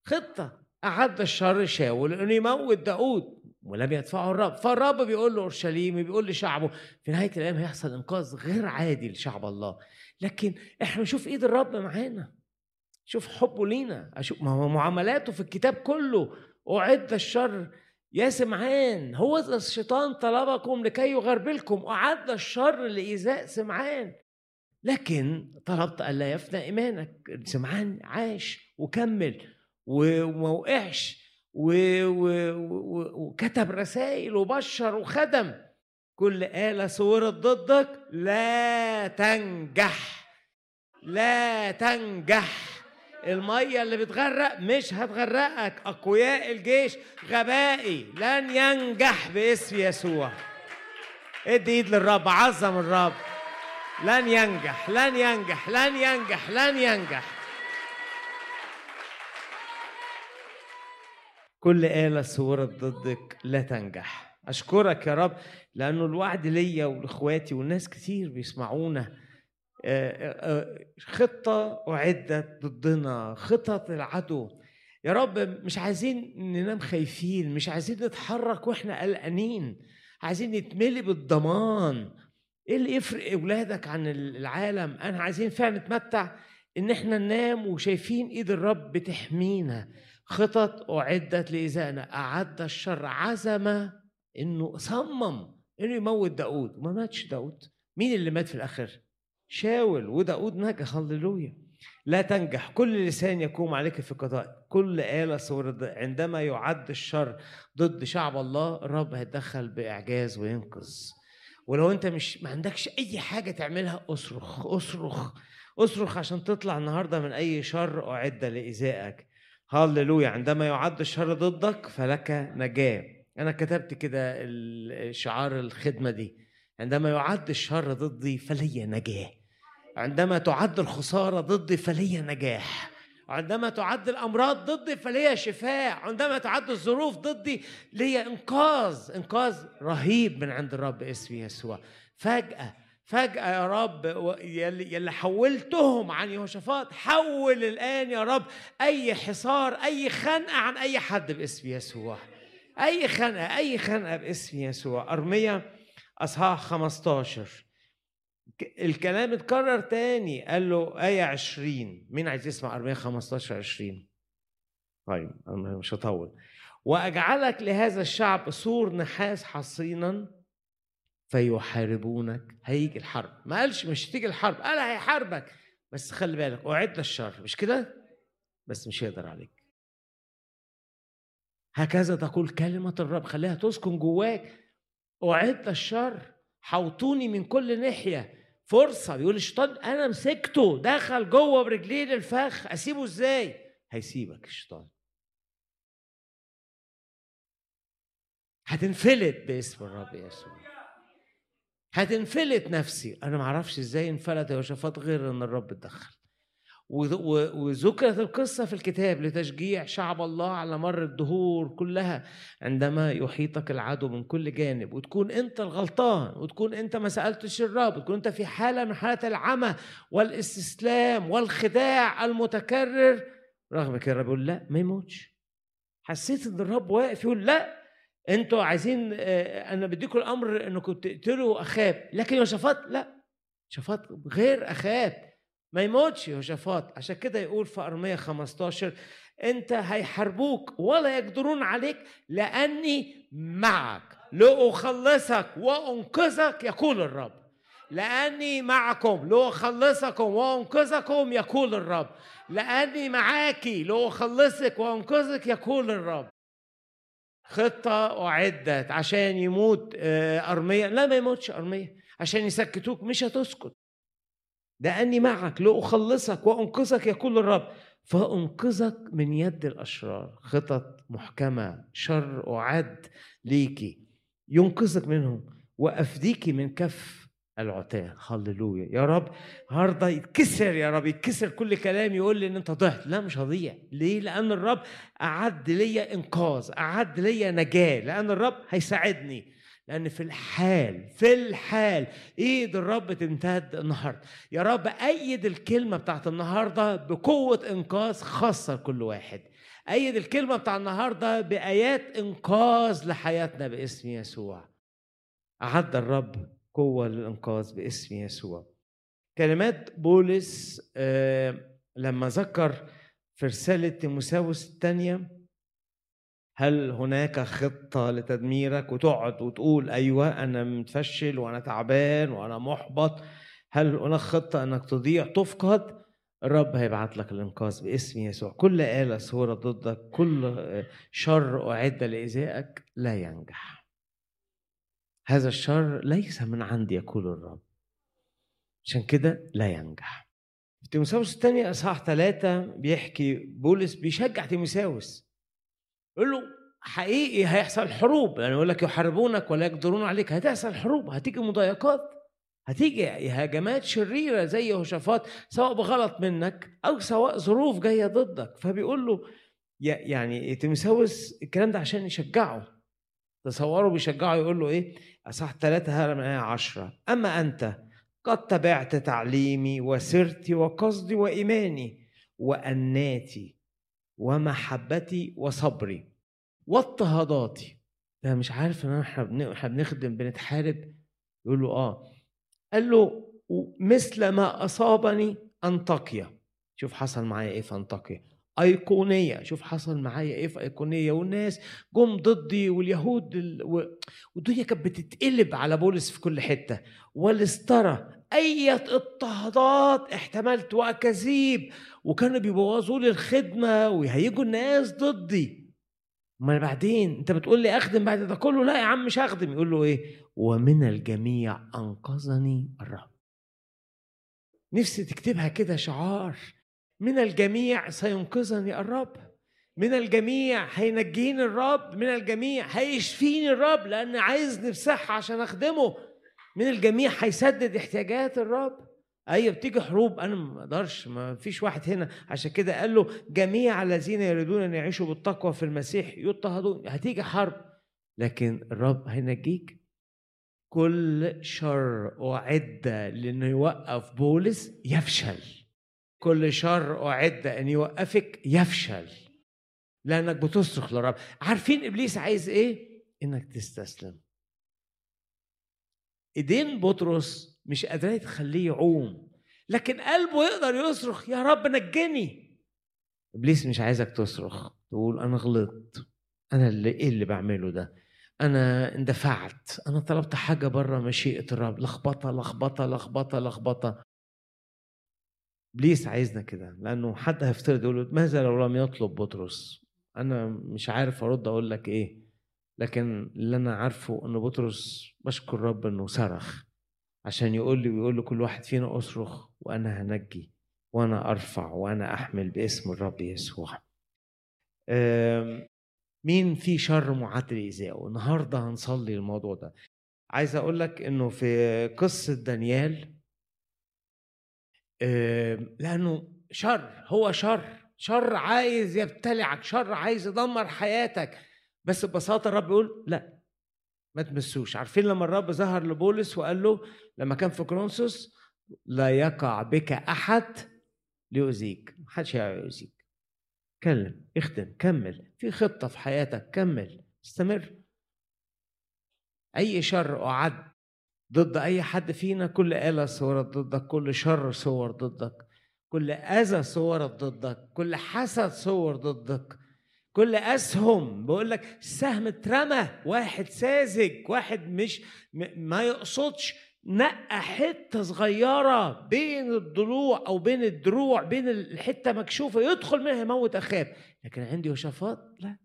خطة. أعد الشر شاول أنه يموت داود. ولم يدفعه الرب فالرب بيقول له أورشليم بيقول لشعبه في نهاية الأيام هيحصل إنقاذ غير عادي لشعب الله. لكن إحنا نشوف إيد الرب معانا. شوف حبه لينا. أشوف معاملاته في الكتاب كله. أعد الشر. يا سمعان هو الشيطان طلبكم لكي يغربلكم. أعد الشر لإيذاء سمعان. لكن طلبت ألا يفنى إيمانك. سمعان عاش وكمل. وما وقعش وكتب رسائل وبشر وخدم. كل آلة صورت ضدك لا تنجح لا تنجح. المية اللي بتغرق مش هتغرقك. أقوياء الجيش غبائي لن ينجح باسم يسوع. ادي ايد للرب عظم الرب. لن ينجح لن ينجح لن ينجح لن ينجح. كل آلة صورت ضدك لا تنجح. أشكرك يا رب لأنه الوعد ليا ولإخواتي والناس كتير بيسمعونا. خطة أعدت ضدنا خطط العدو. يا رب مش عايزين ننام خايفين مش عايزين نتحرك وإحنا قلقانين. عايزين نتملي بالضمان. إيه اللي يفرق اولادك عن العالم؟ أنا عايزين فعلا نتمتع إن إحنا ننام وشايفين إيد الرب بتحمينا. خطط أعدت لايذائنا أعد الشر عزم إنه صمم. إنه يموت داود وما ماتش داود مين اللي مات في الآخر شاول وداود نجح هللويا. لا تنجح. كل لسان يقوم عليك في قضاء. كل آلة صور عندما يعد الشر ضد شعب الله الرب هيتدخل بإعجاز وينقذ. ولو أنت مش ما عندكش أي حاجة تعملها أصرخ أصرخ أصرخ عشان تطلع النهارده من أي شر أعد لايذائك هللويا عندما يعد الشر ضدك فلك نجاة. أنا كتبت كده شعار الخدمة دي. عندما يعد الشر ضدي فلي نجاة. عندما تعد الخسارة ضدي فلي نجاح. عندما تعد الأمراض ضدي فلي شفاء. عندما تعد الظروف ضدي لي إنقاذ. إنقاذ رهيب من عند الرب اسم يسوع. فجأة فجأة يا رب يلي حولتهم عن يهوشافاط حول الآن يا رب أي حصار أي خنقة عن أي حد باسم يسوع. أي خنقة أي خنقة باسم يسوع. أرمية أصحاح 15 الكلام اتكرر تاني. قال له آية 20 مين عايز يسمع أرمية 15 20 طيب أنا مش هطول. وأجعلك لهذا الشعب سور نحاس حصينا فيحاربونك. هيجي الحرب. ما قالش مش هتيجي الحرب. قال هيحاربك. بس خلي بالك أعد للشر. مش كده؟ بس مش هيقدر عليك. هكذا تقول كلمة الرب. خليها تسكن جواك. أعد الشر حوطوني من كل ناحية. فرصة. بيقول الشيطان أنا مسكته. دخل جوه برجليه للفخ. أسيبه إزاي؟ هيسيبك الشيطان. هتنفلت باسم الرب يسوع. هتنفلت نفسي. أنا ما أعرفش إزاي انفلت يا شفاط غير إن الرب اتدخل. وذكرت القصة في الكتاب لتشجيع شعب الله على مر الدهور كلها. عندما يحيطك العدو من كل جانب وتكون أنت الغلطان وتكون أنت ما سألتش الرب وتكون أنت في حالة من حالات العمى والاستسلام والخداع المتكرر رغم كده الرب يقول لا ما يموتش. حسيت إن الرب واقف يقول لا أنتوا عايزين آه، أنا بديكم الامر انكم تقتلوا اخاب. لكن يوشفات لا. شفاط غير اخاب. ما يموتش يهوشافاط عشان كده يقول في أرمية 15 أنت هيحاربوك ولا يقدرون عليك لأني معك. لأخلصك وأنقذك يقول الرب. لأني معكم لأخلصكم وأنقذكم يقول الرب. لأني معاكي لأخلصك وأنقذك يقول الرب. خطة أعدت عشان يموت آه، أرمية. لا ما يموتش أرمية. عشان يسكتوك مش هتسكت. لأني معك لأخلصك وأنقذك يقول الرب. فأنقذك من يد الأشرار. خطط محكمة شر أعد ليكي. ينقذك منهم وافديك من كف العتاه هللويا. يا رب النهارده يتكسر يا رب يتكسر كل كلام يقول لي إن أنت ضعت. لا مش هضيع. ليه؟ لأن الرب أعد ليا إنقاذ أعد ليا نجاة لأن الرب هيساعدني. لأن في الحال في الحال إيد الرب تمتد النهارده. يا رب أيد الكلمة بتاعت النهارده بقوة إنقاذ خاصة لكل واحد. أيد الكلمة بتاع النهارده بآيات إنقاذ لحياتنا باسم يسوع. أعد الرب قوة للإنقاذ باسم يسوع. كلمات بولس آه لما ذكر في رسالة تيموساوس الثانية هل هناك خطة لتدميرك؟ وتقعد وتقول أيوة أنا متفشل وأنا تعبان وأنا محبط. هل هناك خطة أنك تضيع تفقد؟ الرب هيبعت لك الإنقاذ باسم يسوع. كل آلة صورة ضدك كل شر أعد لإيذائك لا ينجح. هذا الشر ليس من عندي يقول الرب. عشان كده لا ينجح. في تيموساوس الثانية إصحاح ثلاثة بيحكي بولس بيشجع تيموساوس. يقول له حقيقي هيحصل حروب يعني يقول لك يحاربونك ولا يقدرون عليك هتحصل حروب هتيجي مضايقات هتيجي هجمات شريرة زي يهوشافاط سواء بغلط منك أو سواء ظروف جاية ضدك. فبيقول له يعني تيموساوس الكلام ده عشان يشجعه. تصوروا بيشجعه يقول له إيه؟ أصح ثلاثة هذا من آية عشرة. أما أنت قد تبعت تعليمي وسرتي وقصدي وإيماني وأناتي ومحبتي وصبري واضطهاداتي. ده مش عارف إن إحنا بنخدم بنتحارب. يقول له آه. قال له مثل ما أصابني انطاكيا شوف حصل معايا إيه في انطاكيا أيقونية. شوف حصل معايا إيه في أيقونية. والناس جم ضدي واليهود ال... والدنيا كانت بتتقلب على بولس في كل حتة. والاسترى أية اضطهادات احتملت وأكاذيب. وكانوا بيبوظوا لي الخدمة ويهيجوا الناس ضدي. ما بعدين أنت بتقول لي أخدم بعد ده كله؟ لا يا عم مش هخدم. يقول له إيه؟ ومن الجميع أنقذني الرب. نفسي تكتبها كده شعار. من الجميع سينقذني الرب. من الجميع هينجيني الرب. من الجميع هيشفيني الرب لأن عايزني بصحة عشان أخدمه. من الجميع هيسدد احتياجات الرب. أيوه بتيجي حروب. أنا ما أقدرش. ما فيش واحد هنا. عشان كده قال له جميع الذين يريدون أن يعيشوا بالتقوى في المسيح يضطهدون. هتيجي حرب. لكن الرب هينجيك. كل شر أعد لأنه يوقف بولس يفشل. كل شر أعد أن يوقفك يفشل لأنك بتصرخ للرب عارفين إبليس عايز إيه؟ إنك تستسلم. إيدين بطرس مش قادرة تخليه يعوم لكن قلبه يقدر يصرخ يا رب نجني. إبليس مش عايزك تصرخ تقول أنا غلطت أنا اللي إيه اللي بعمله ده؟ أنا اندفعت أنا طلبت حاجة بره مشيئة الرب. لخبطة لخبطة لخبطة لخبطة. ابليس عايزنا كده لأنه حد هيفترض يقول ماذا لو لم يطلب بطرس؟ أنا مش عارف أرد أقول لك إيه لكن اللي أنا عارفه إن بطرس بشكر رب إنه صرخ عشان يقول لي ويقول لكل واحد فينا أصرخ وأنا هنجي وأنا أرفع وأنا أحمل باسم الرب يسوع. مين في شر معد لايذائه النهارده هنصلي الموضوع ده. عايز أقول لك إنه في قصة دانيال لأنه شر هو شر. شر عايز يبتلعك شر عايز يدمر حياتك. بس ببساطة الرب يقول لا ما تمسوش. عارفين لما الرب ظهر لبولس وقال له لما كان في كرونسوس لا يقع بك أحد ليؤذيك. محدش هيؤذيك. كلم اخدم كمل. في خطة في حياتك كمل. استمر. أي شر أعد ضد أي حد فينا كل آلة صورت ضدك كل شر صور ضدك كل أذى صورت ضدك كل حسد صور ضدك كل أسهم. بقول لك السهم اترمى واحد ساذج واحد مش ما يقصدش. نقى حتة صغيرة بين الضلوع أو بين الدروع بين الحتة مكشوفة يدخل منها يموت اخاه لكن عندي وشفات لا.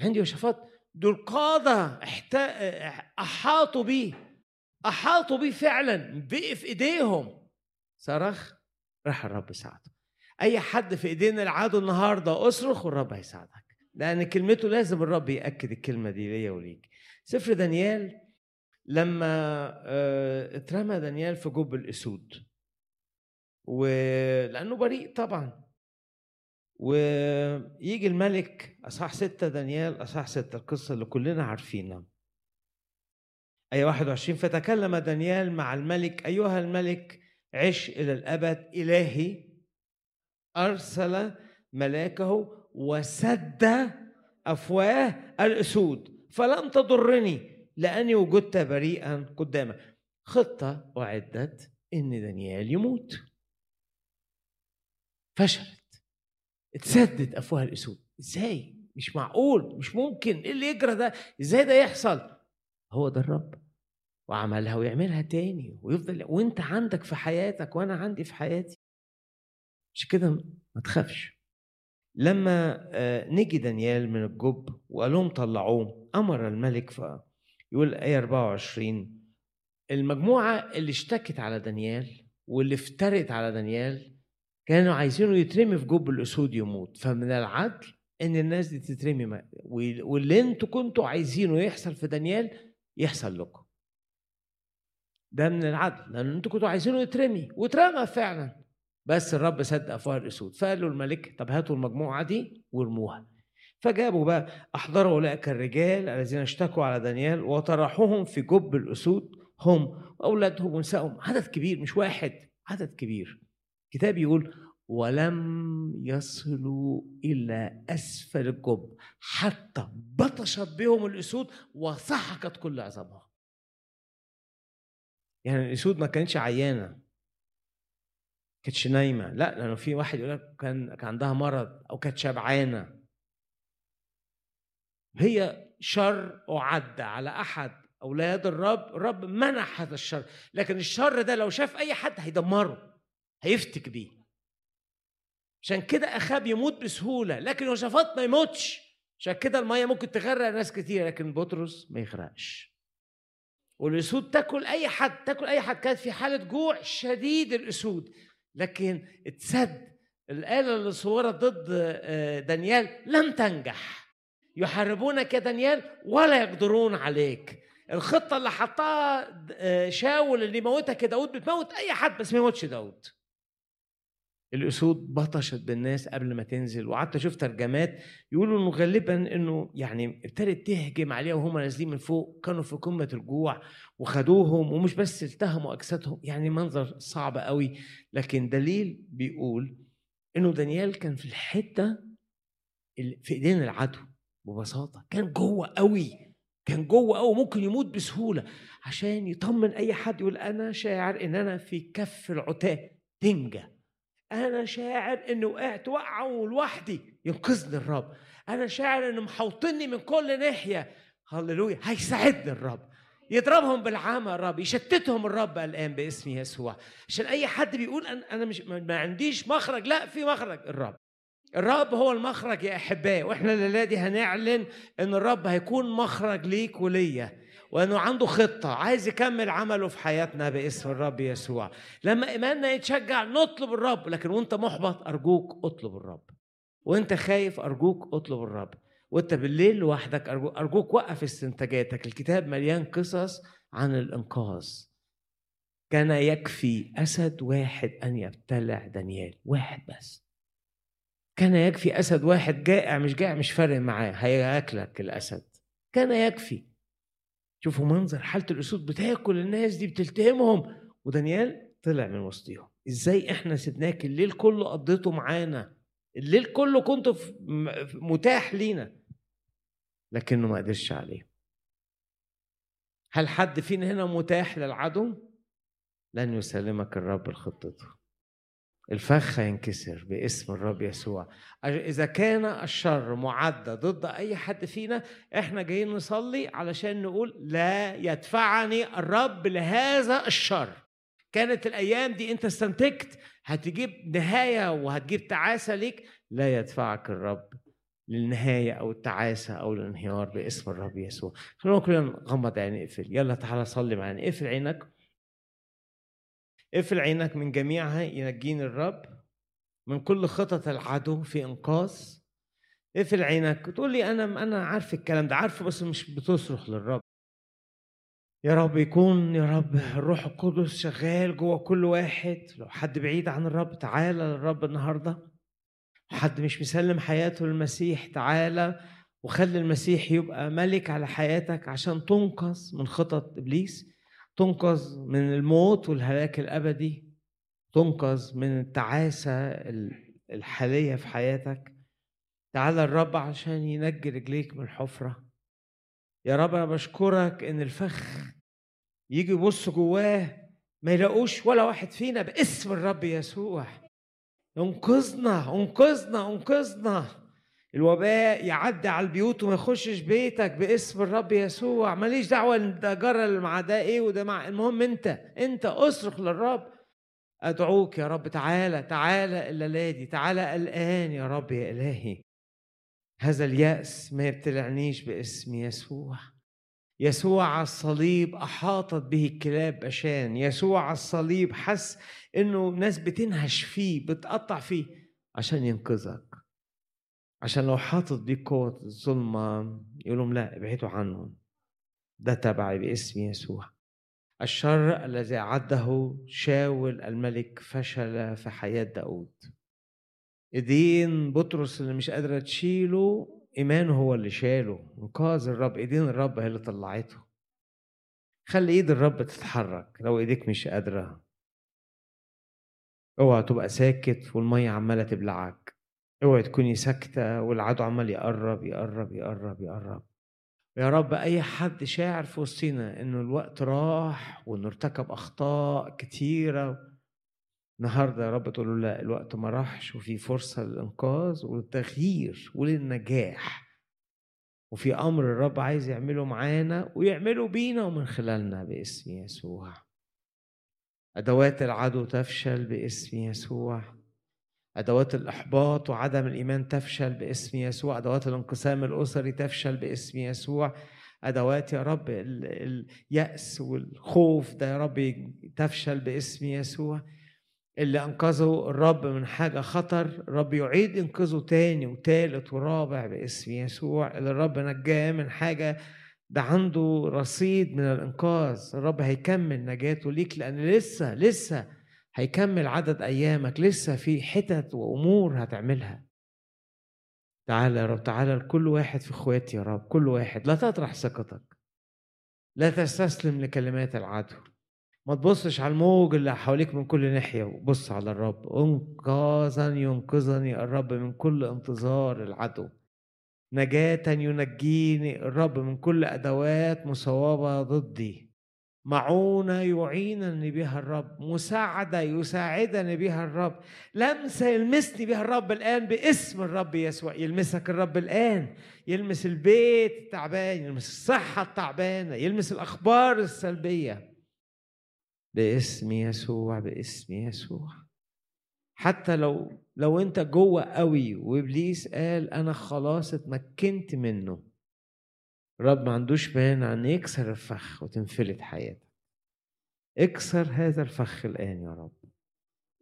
عندي وشفات دول قاده أحاطوا بيه أحاطوا بيه فعلا بقي في إيديهم. صرخ راح الرب ساعده أي حد في إيدينا العدو النهارده أصرخ والرب هيساعدك. لأن كلمته لازم الرب يأكد الكلمة دي ليا وليك. سفر دانيال لما آه، اترمى دانيال في جب الاسود ولأنه بريء طبعا. ويجي الملك أصحاح ستة دانيال أصحاح ستة القصة اللي كلنا عارفينها. آية 21 فتكلم دانيال مع الملك أيها الملك عش إلى الأبد إلهي. أرسل ملاكه وسد أفواه الأسود. فلم تضرني لأني وجدت بريئا قدامك. خطة أعدت إن دانيال يموت. فشلت. اتسدد أفواه الأسود إزاي؟ مش معقول مش ممكن إيه اللي يجرى ده؟ إزاي ده يحصل؟ هو ده الرب وعملها ويعملها تاني ويفضل وأنت عندك في حياتك وأنا عندي في حياتي مش كده ما تخافش لما آه، نجي دانيال من الجب وقال لهم طلعوه أمر الملك ف يقول آية 24 المجموعة اللي اشتكت على دانيال واللي افترت على دانيال كانوا عايزينه يترمي في جب الأسود يموت. فمن العدل إن الناس دي تترمي واللي أنتوا كنتوا عايزينه يحصل في دانيال يحصل لكم. ده من العدل لأن أنتوا كنتوا عايزينه يترمي واترمى فعلا. بس الرب صدق أفواه الأسود. فقال له الملك طب هاتوا المجموعة دي وارموها. فجابوا بقى أحضروا أولئك الرجال الذين اشتكوا على دانيال وطرحوهم في جب الأسود. هم واولادهم ونسائهم. عدد كبير مش واحد عدد كبير. الكتاب يقول ولم يصلوا إلى أسفل الجب حتى بطشت بهم الأسود وسحقت كل عظامها يعني الأسود ما كانتش عيانة كانتش نايمة لا لأنه في واحد يقول لك كان كان عندها مرض أو كانت شبعانة. هي شر أعد على أحد أولاد الرب الرب منح هذا الشر لكن الشر ده لو شاف أي حد هيدمره. هيفتك بيه. عشان كده أخاب يموت بسهولة لكن يوشافاط ما يموتش. عشان كده المية ممكن تغرق ناس كتير لكن بطرس ما يغرقش. والأسود تاكل أي حد تاكل أي حد. كانت في حالة جوع شديد الأسود. لكن اتسد. الآلة اللي صورت ضد آه، دانيال لم تنجح. يحاربونك يا دانيال ولا يقدرون عليك. الخطة اللي حطها آه، شاول اللي موتك يا داود بتموت أي حد بس ما يموتش داود. الأسود بطشت بالناس قبل ما تنزل وقعدت أشوف ترجمات يقولوا إنه غالبا إنه يعني ابتدت تهجم عليها وهم نازلين من فوق كانوا في قمة الجوع وخدوهم ومش بس التهموا أجسادهم. يعني منظر صعب قوي. لكن دليل بيقول إنه دانيال كان في الحتة في إيدين العدو ببساطة. كان جوه قوي كان جوه قوي ممكن يموت بسهولة عشان يطمن أي حد يقول أنا شاعر إن أنا في كف العتاة تنجى أنا شاعر اني وقعت وقعه لوحدي ينقذني الرب. أنا شاعر إنه محوطني من كل ناحية. هللويا. هيساعدني الرب. يضربهم بالعامة الرب. يشتتهم الرب الآن باسم يسوع. عشان أي حد بيقول أنا مش ما عنديش مخرج. لا في مخرج. الرب. الرب هو المخرج يا أحبائي وإحنا الليلة دي هنعلن إن الرب هيكون مخرج ليك وليا. وأنه عنده خطة عايز يكمل عمله في حياتنا باسم الرب يسوع. لما إيماننا يتشجع نطلب الرب لكن وأنت محبط أرجوك اطلب الرب. وأنت خايف أرجوك اطلب الرب. وأنت بالليل لوحدك ارجوك, أرجوك وقف استنتاجاتك. الكتاب مليان قصص عن الإنقاذ. كان يكفي أسد واحد أن يبتلع دانيال واحد بس. كان يكفي أسد واحد جائع مش جائع مش فارق معاه هياكلك الأسد. كان يكفي. شوفوا منظر حالة الأسود بتاكل الناس دي بتلتهمهم. ودانيال طلع من وسطهم إزاي إحنا سيبناك الليل كله قضيته معانا؟ الليل كله كنت متاح لينا. لكنه ما قدرش عليه. هل حد فينا هنا متاح للعدو؟ لن يسلمك الرب لخطته. الفخ هينكسر باسم الرب يسوع. إذا كان الشر معدى ضد أي حد فينا إحنا جايين نصلي علشان نقول لا يدفعني الرب لهذا الشر. كانت الأيام دي أنت استنتجت هتجيب نهاية وهتجيب تعاسة ليك. لا يدفعك الرب للنهاية أو التعاسة أو الانهيار باسم الرب يسوع. خلونا كلنا نغمض عيني اقفل. يلا تعالى صلي معانا اقفل عينك اقفل عينك من جميعها ينجيني الرب من كل خطط العدو في انقاذ اقفل عينك تقول لي أنا أنا عارف الكلام ده عارفه بس مش بتصرخ للرب. يا رب يكون يا رب الروح القدس شغال جوه كل واحد. لو حد بعيد عن الرب تعالى للرب النهارده. حد مش مسلم حياته للمسيح تعالى وخلي المسيح يبقى ملك على حياتك عشان تنقذ من خطط إبليس. تنقذ من الموت والهلاك الأبدي تنقذ من التعاسة الحالية في حياتك. تعالى الرب عشان ينجي رجليك من الحفرة. يا رب أنا بشكرك إن الفخ يجي يبص جواه ما يلاقوش ولا واحد فينا باسم الرب يسوع. انقذنا انقذنا انقذنا. الوباء يعدي على البيوت وما يخشش بيتك باسم الرب يسوع. ماليش دعوة ده جرى مع ده إيه وده مع. المهم أنت أنت اصرخ للرب. أدعوك يا رب تعالى تعالى الليلة دي تعالى الآن يا رب يا إلهي. هذا اليأس ما يبتلعنيش باسم يسوع. يسوع على الصليب أحاطت به الكلاب بشان. يسوع على الصليب حس إنه ناس بتنهش فيه بتقطع فيه عشان ينقذك. عشان لو حاطط بيك قوة الظلمة يقولهم لا ابعدوا عنهم. ده تبعي باسم يسوع. الشر الذي أعده شاول الملك فشل في حياة داود. إيدين بطرس اللي مش قادرة تشيله ايمانه هو اللي شاله. انقاذ الرب إيدين الرب هي اللي طلعته. خلي إيد الرب تتحرك لو إيديك مش قادرة. اوعى تبقى ساكت والمية عمالة تبلعك. اوعى تكوني ساكتة والعدو عمال يقرب يقرب يقرب يقرب. يا رب أي حد شاعر في وسطينا إنه الوقت راح وإنه ارتكب أخطاء كتيرة. النهارده يا رب تقول له لا الوقت ما راحش وفي فرصة للإنقاذ والتغيير وللنجاح. وفي أمر الرب عايز يعمله معانا ويعمله بينا ومن خلالنا باسم يسوع. أدوات العدو تفشل باسم يسوع. أدوات الإحباط وعدم الإيمان تفشل باسم يسوع. أدوات الانقسام الأسري تفشل باسم يسوع. أدوات يا رب اليأس والخوف ده يا رب تفشل باسم يسوع. اللي أنقذه الرب من حاجة خطر الرب يعيد إنقاذه تاني وتالت ورابع باسم يسوع. اللي الرب نجاه من حاجة ده عنده رصيد من الإنقاذ. الرب هيكمل نجاته ليك لأن لسه لسه هيكمل عدد أيامك لسه في حتت وأمور هتعملها. تعالى يا رب تعالى لكل واحد في إخواتي يا رب كل واحد. لا تطرح ثقتك. لا تستسلم لكلمات العدو. ما تبصش على الموج اللي حواليك من كل ناحية. وبص على الرب. انقاذا ينقذني الرب من كل انتظار العدو. نجاة ينجيني الرب من كل أدوات مصوبة ضدي. معونة يعينني بها الرب مساعدة يساعدني بها الرب. لمسة يلمسني بها الرب الآن باسم الرب يسوع. يلمسك الرب الآن. يلمس البيت التعبان يلمس الصحة التعبانة يلمس الأخبار السلبية. باسم يسوع باسم يسوع. حتى لو لو أنت جوه قوي وإبليس قال أنا خلاص اتمكنت منه. رب ما عندوش مانع إن يكسر الفخ وتنفلت حياتك. اكسر هذا الفخ الآن يا رب.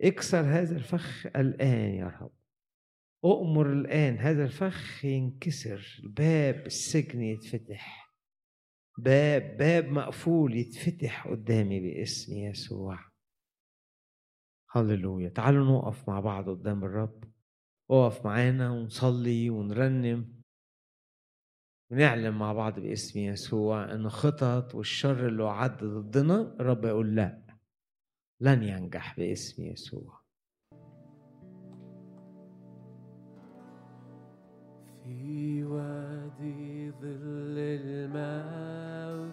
اكسر هذا الفخ الآن يا رب. أؤمر الآن هذا الفخ ينكسر باب السجن يتفتح. باب باب مقفول يتفتح قدامي باسم يسوع. هللويا. تعالوا نقف مع بعض قدام الرب. اقف معانا ونصلي ونرنم. ونعلم مع بعض باسم يسوع إن خطط والشر اللي عد ضدنا الرب يقول لا. لن ينجح باسم يسوع. في وادي ظل الماء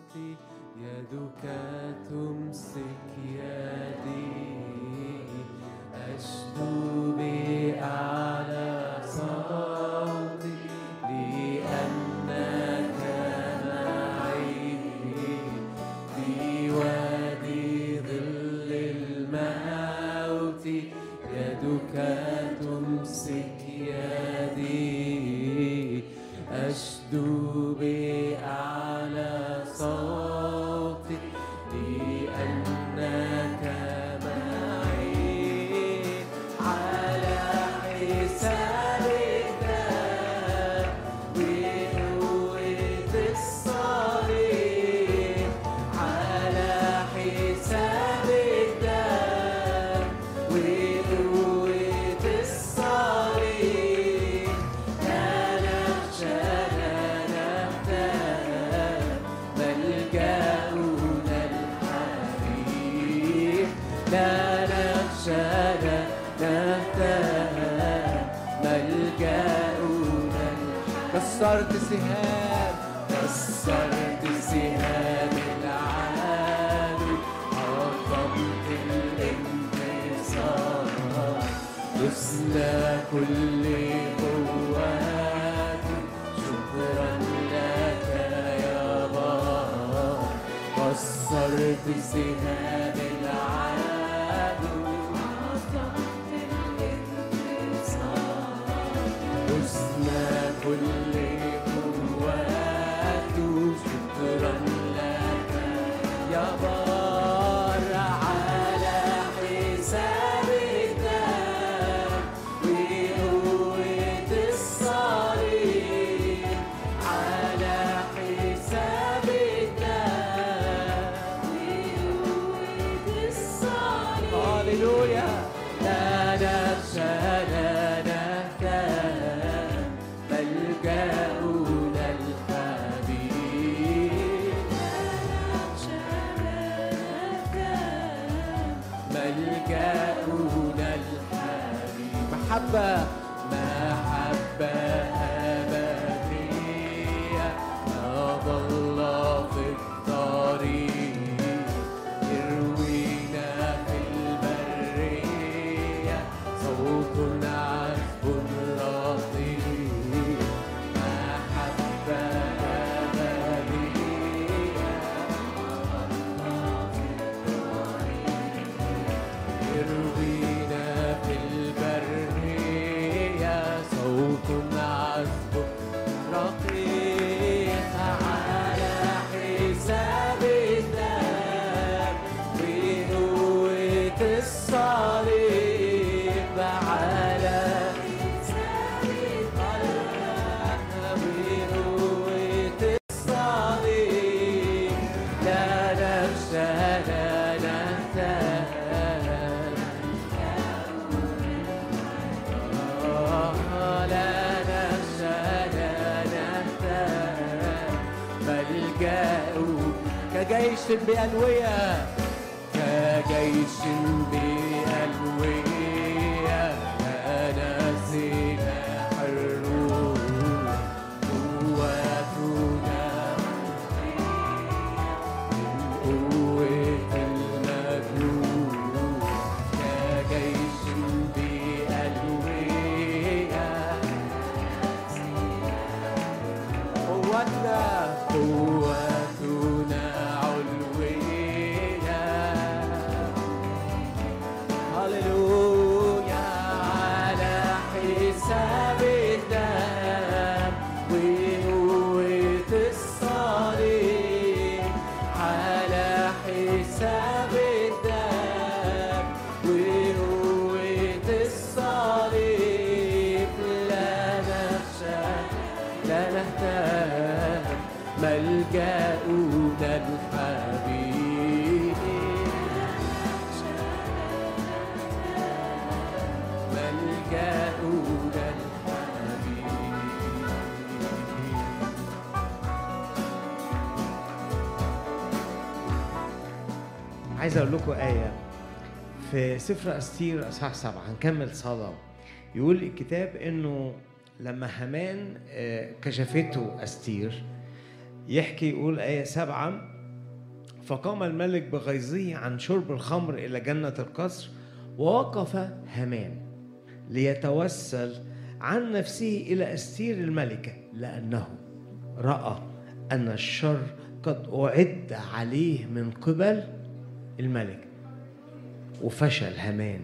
يدك تمسك يدي. أشدو بأعلى كسرت سهام عايز أقول لكم آية. في سفر أستير أصحاح سبعة هنكمل صلاة. يقول الكتاب إنه لما هامان آه، كشفته أستير يحكي يقول آية سبعة فقام الملك بغيظه عن شرب الخمر إلى جنة القصر ووقف هامان ليتوسل عن نفسه إلى أستير الملكة لأنه رأى أن الشر قد أعد عليه من قبل الملك. وفشل هامان.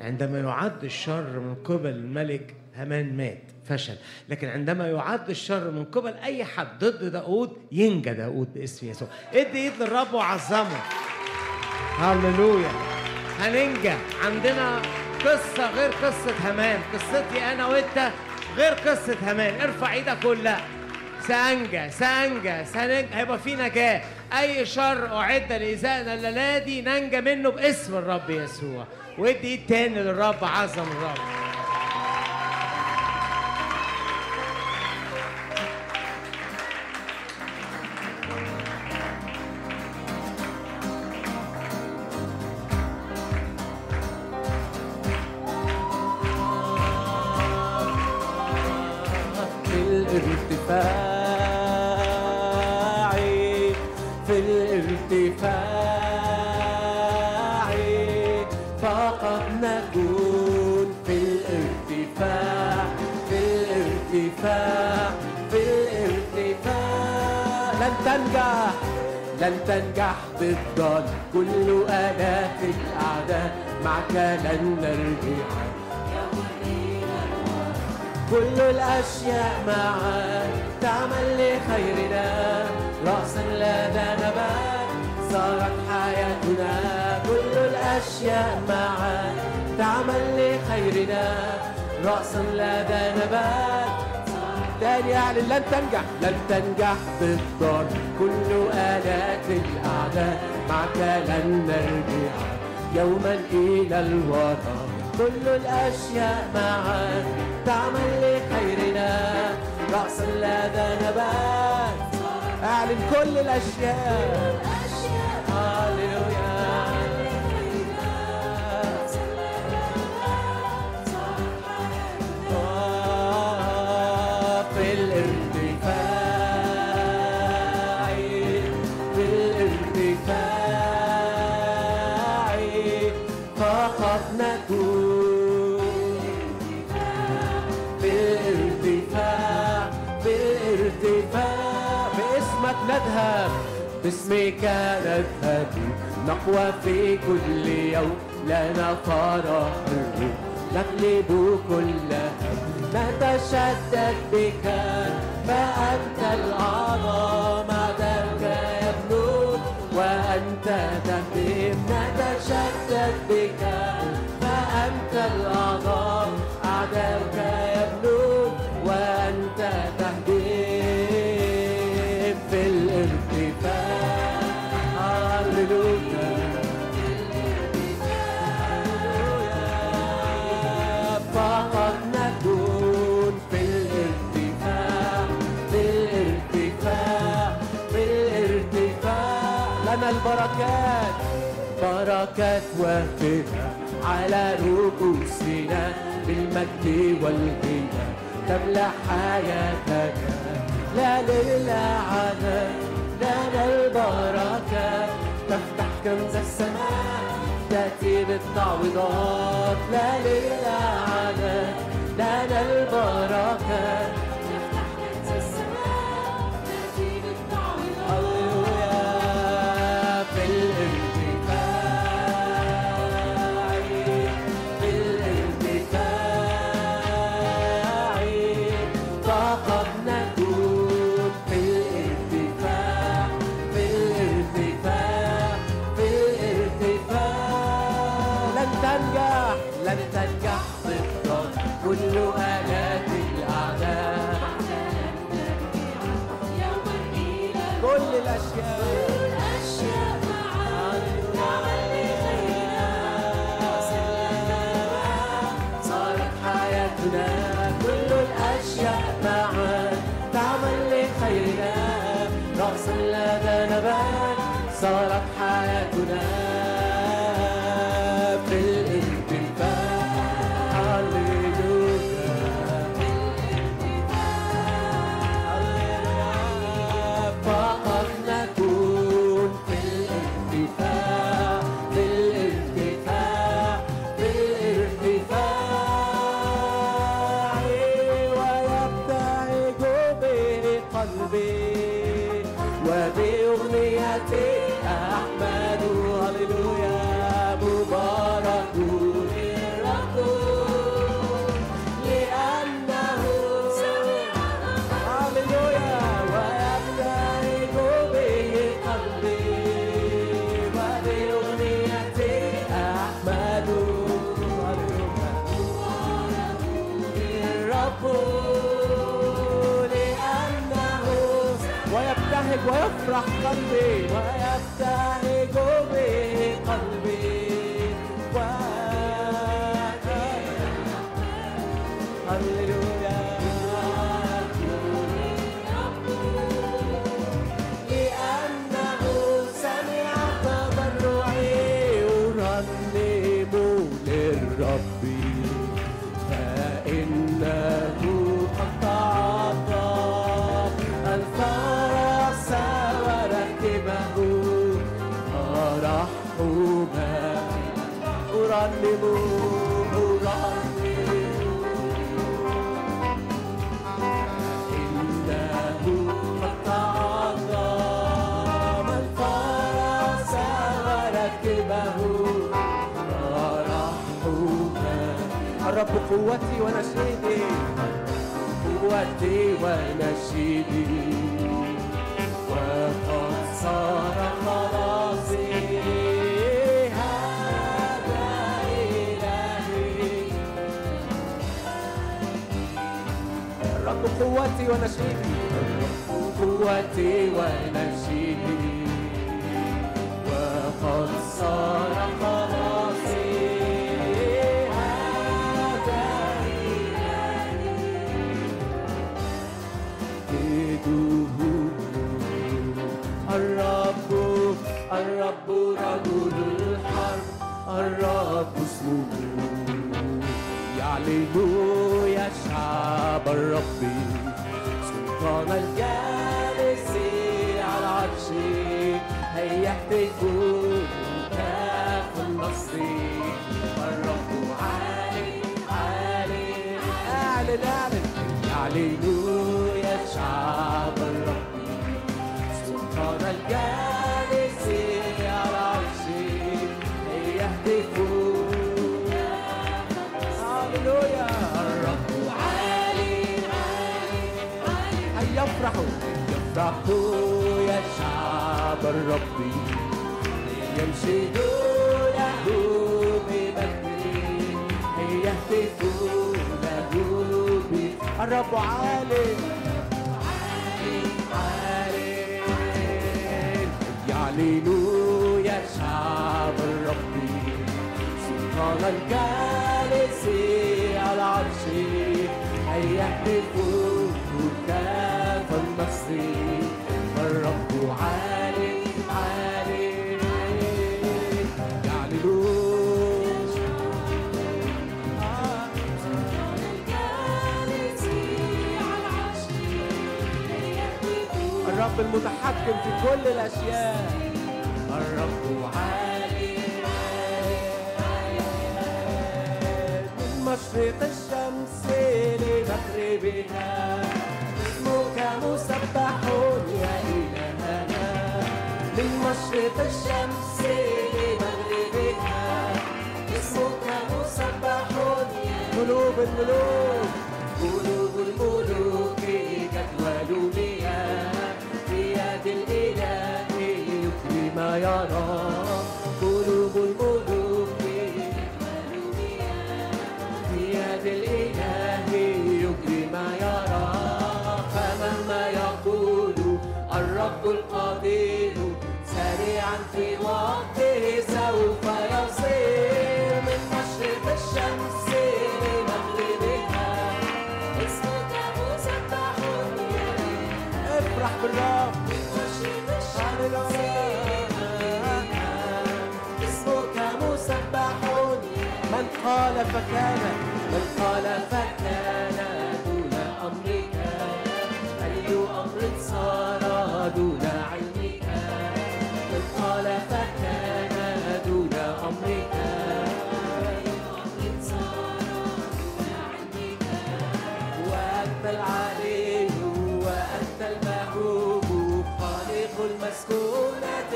عندما يعد الشر من قبل الملك هامان مات فشل. لكن عندما يعد الشر من قبل أي حد ضد داود ينجى داود باسم يسوع. ادي ايد للرب وعظمه. هللويا. هننجى. عندنا قصة غير قصة هامان. قصتي أنا وأنت غير قصة هامان. ارفع إيدك قول لا سأنجى سأنجى سأنجى هيبقى في نجاة. أي شر أعد لإيذائنا الليلة دي ننجى منه باسم الرب يسوع. وادي إيد تاني للرب عظم الرب. ضد كل آلاف الأعداء معك لن نرجع. كل الأشياء معا تعمل لخيرنا. رأسا لدى نبات صارت حياتنا. كل الأشياء معا تعمل لخيرنا. رأسا لدى نبات تاني أعلن لن تنجح. لن تنجح بالضر كل آلات الأعداء معك لن نرجع يوما إلى الوراء. كل الأشياء معا تعمل لخيرنا. رأسا لدى نبات أعلن كل الأشياء. باسمك نذهب نقوى في كل يوم. لنا فرح نغلب كل نتشدد بك فأنت الأعظم. عدلك يبنون وأنت تهدم نتشدد بك. على رؤوسنا بالمجد والغنى تملأ حياتنا لا للعنة لنا البركات تفتح كنز السماء تأتي بالتعويضات لا للعنة لنا البركات الرب قوتي ونشيدي. قوتي ونشيدي. وقد صار خلاصي هذا إلهي. الرب قوتي ونشيدي. قوتي ونشيدي. وقد صار الرب اسمه يعلن يا شعب الرب سلطان الجالس على العرش هيا اهتفوا كاف النصر الرب عالي عالي اعلن اعلن يعلن يا شعب الرب سلطان الجالس يفرحوا يا شعب الرب. ينشدوا له بمجد. يهتفوا له الرب عالي يعلنوا يا شعب الرب. سلطان الجالس المتحكم في كل الأشياء. الرب عالي من مشرق الشمس لمغربها اسمك مسبح يا إلهنا. من مشرق الشمس لمغربها. اسمك مسبح يا قلوب الملوك. قلوب الملوك جدول ليها Sayara قال فكان من قال فكان دون أمرك. أي أمر صار دون علمك. من قال فكان دون أمرك. وأنت العلي وأنت المهوب خالق المسكونة.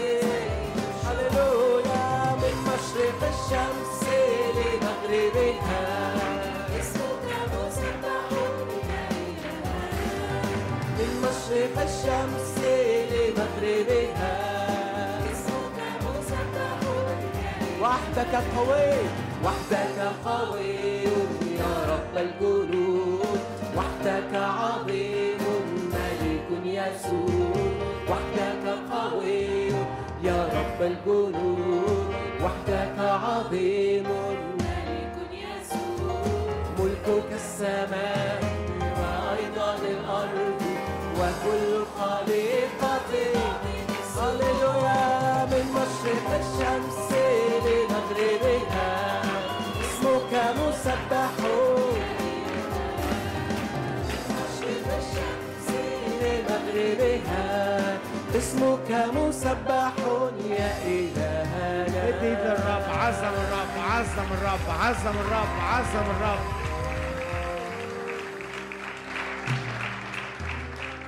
هللويا من مشرق الشمس الشمس لمغربها اسمك وحدك قوي وحدك قوي يا رب الجنود وحدك عظيم ملك يسوع وحدك قوي يا رب الجنود وحدك عظيم. ملكك السماء وأيضا الأرض وكل خليقة. هللويا من مشرق الشمس لمغربها اسمك مسبح. لمغربها اسمك مسبح. يا إلهنا. ادي للرب عظم الرب عظم الرب عظم الرب عظم الرب.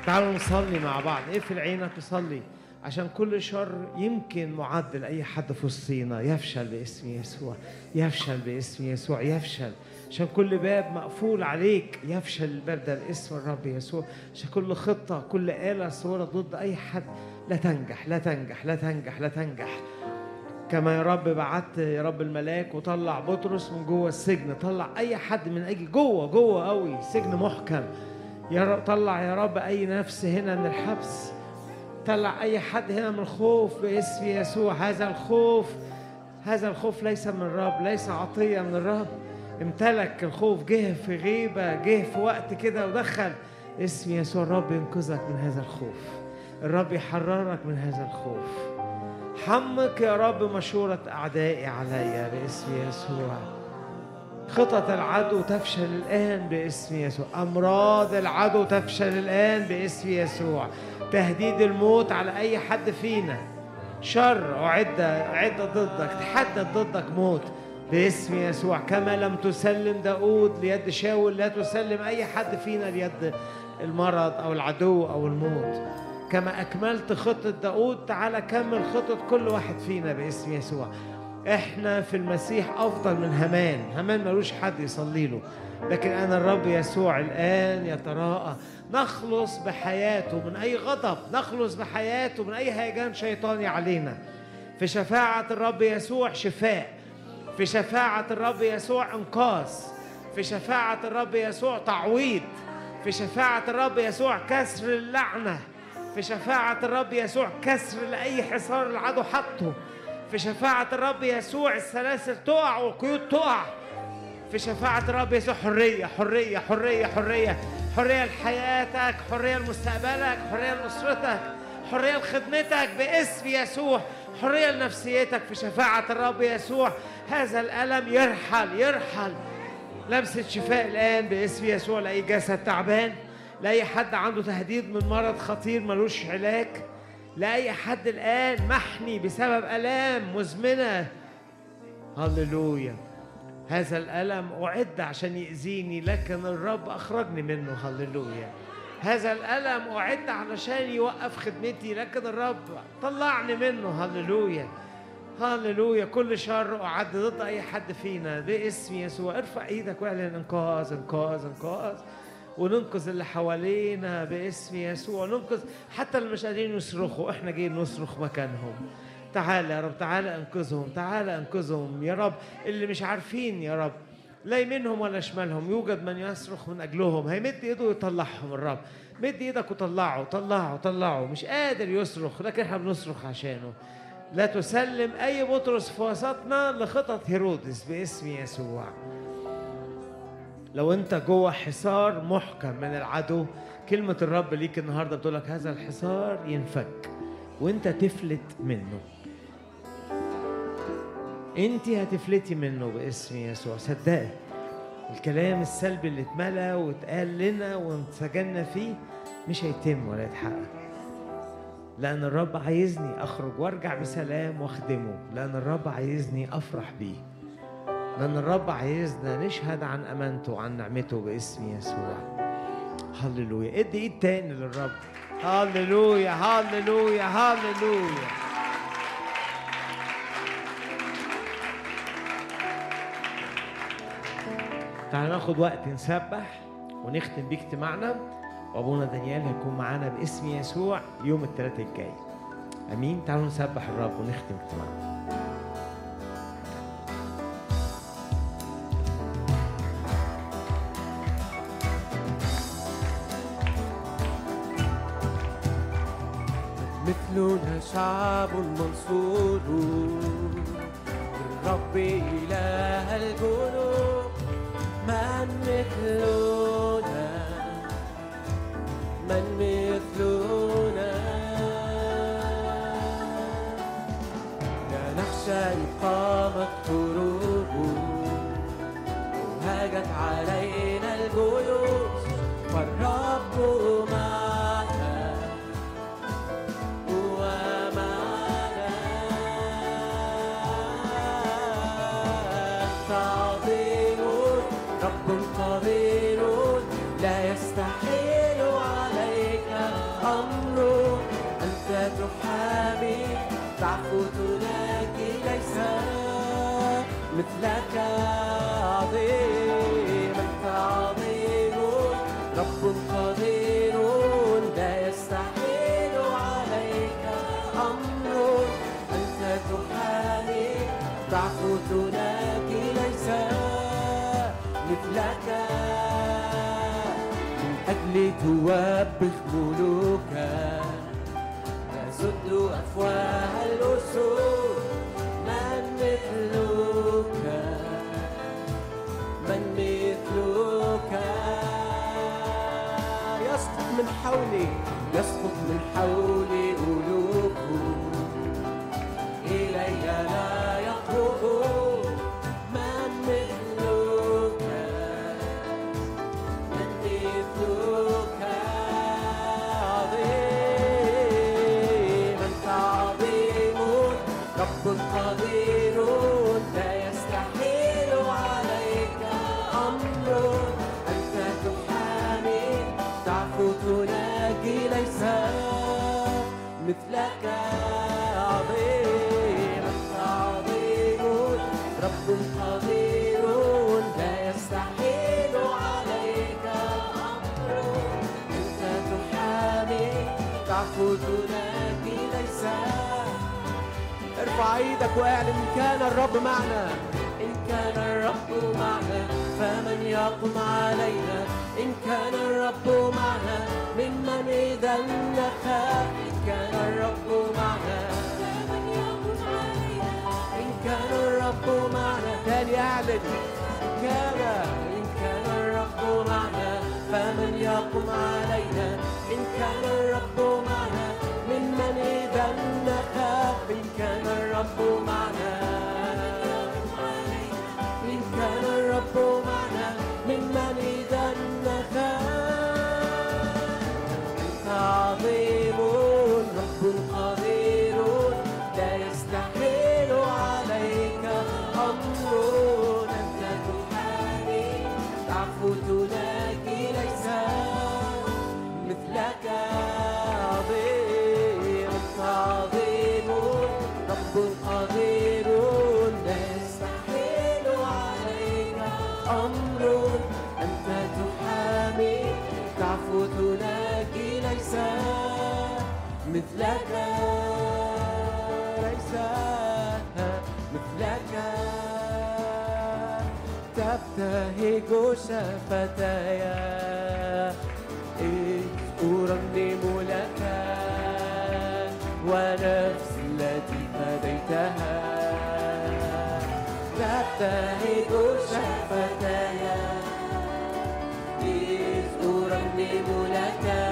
تعالوا نصلي مع بعض. اقفل عينك وصلي. عشان كل شر يمكن معد لأي حد في وسطينا. يفشل باسم يسوع. يفشل باسم يسوع. يفشل. عشان كل باب مقفول عليك. يفشل الباب ده باسم الرب يسوع. عشان كل خطة كل آلة صورة ضد أي حد. لا تنجح لا تنجح لا تنجح لا تنجح. كما يا رب بعت يا رب الملاك وطلع بطرس من جوه السجن. طلع أي حد من أجل جوه جوه قوي. سجن محكم. يا رب طلع يا رب أي نفس هنا من الحبس. طلع أي حد هنا من الخوف باسم يسوع. هذا الخوف هذا الخوف ليس من الرب ليس عطية من الرب امتلك الخوف جه في غيبة جه في وقت كده ودخل. اسم يسوع الرب ينقذك من هذا الخوف. الرب يحررك من هذا الخوف. حمق يا رب مشورة أعدائي عليا باسم يسوع. خطط العدو تفشل الآن باسم يسوع. أمراض العدو تفشل الآن باسم يسوع. تهديد الموت على أي حد فينا. شر أعد أعد ضدك. تحدد ضدك موت باسم يسوع. كما لم تسلم داود ليد شاول لا تسلم أي حد فينا ليد المرض أو العدو أو الموت. كما أكملت خطة داود تعالى كمل خطة كل واحد فينا باسم يسوع. إحنا في المسيح افضل من همان همان ملوش حد يصلي له. لكن أنا الرب يسوع الآن يتراءى نخلص بحياته من أي غضب نخلص بحياته من أي هيجان شيطاني علينا في شفاعة الرب يسوع شفاء. في شفاعة الرب يسوع إنقاذ. في شفاعة الرب يسوع تعويض. في شفاعة الرب يسوع كسر اللعنة. في شفاعة الرب يسوع كسر لأي حصار العدو حطه. في شفاعة الرب يسوع السلاسل تقع والقيود تقع. في شفاعة الرب يسوع حرية حرية حرية حرية. حرية لحياتك حرية لمستقبلك حرية لأسرتك حرية لخدمتك باسم يسوع. حرية لنفسيتك في شفاعة الرب يسوع. هذا الألم يرحل يرحل. لمسة شفاء الآن باسم يسوع لأي جسد تعبان لأي حد عنده تهديد من مرض خطير ملوش علاج. لأي حد الآن محني بسبب آلام مزمنة. هللويا. هذا الألم أعد عشان يأذيني لكن الرب أخرجني منه. هللويا. هذا الألم أعد علشان يوقف خدمتي لكن الرب طلعني منه. هللويا. هللويا. كل شر أعد ضد أي حد فينا. باسم يسوع ارفع إيدك وإعلن إنقاذ إنقاذ إنقاذ. وننقذ اللي حوالينا باسم يسوع ننقذ حتى اللي مش قادرين يصرخوا إحنا جايين نصرخ مكانهم. تعالى يا رب تعالى أنقذهم تعالى أنقذهم. يا رب اللي مش عارفين يا رب لا يمينهم ولا شمالهم يوجد من يصرخ من أجلهم. هيمد إيده ويطلعهم الرب. مد إيدك وطلعه طلعه طلعه. مش قادر يصرخ لكن إحنا بنصرخ عشانه. لا تسلم أي بطرس في وسطنا لخطط هيرودس باسم يسوع. لو انت جوه حصار محكم من العدو كلمة الرب ليك النهارده بتقول لك هذا الحصار ينفك وانت تفلت منه. انت هتفلتي منه باسم يسوع. صدقي الكلام السلبي اللي اتملى واتقال لنا وانسجنا فيه مش هيتم ولا يتحقق. لأن الرب عايزني أخرج وأرجع بسلام وأخدمه. لأن الرب عايزني أفرح بيه. لأن الرب عايزنا نشهد عن أمانته وعن نعمته باسم يسوع. هللويا. إدي إيد تاني للرب. هللويا هللويا هللويا. تعالوا ناخد وقت نسبح ونختم بيه اجتماعنا وأبونا دانيال هيكون معانا باسم يسوع يوم الثلاثاء الجاي. آمين. تعالوا نسبح الرب ونختم اجتماعنا مثلنا شعب منصور. الرب إله الجنود. توبخ ملوكا. تسد أفواه الأسود. من مثلك؟ من مثلك؟ يسقط من حولي. تلاقي ليس. ارفع إيدك واعلن إن كان الرب معنا. إن كان الرب معنا فمن يقم علينا. إن كان الرب معنا ممن إذا نخاف إن كان الرب معنا. فمن يقم علينا. إن كان الرب معنا. تاني اعلن. ان كان. إن كان الرب معنا فمن يقم علينا. كان الرب معنا ممن إذا نخاف ان كان الرب معنا. مثلك ليس مثلك تبتهج شفتاي إذ أرنم لك ونفسي التي فديتها. تبتهج شفتاي إذ أرنم لك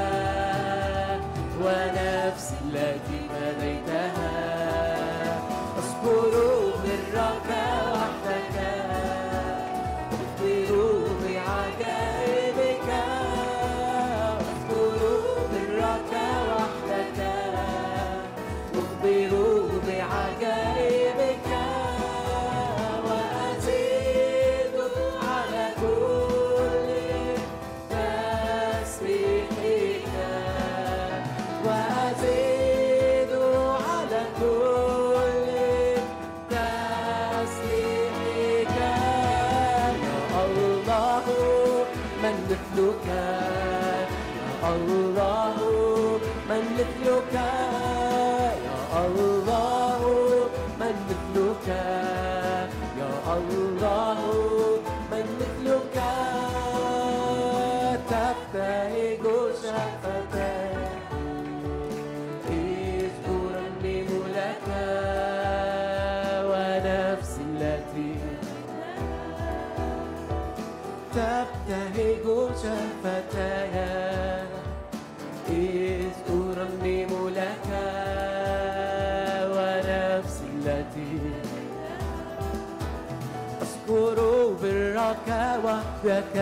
وحدك.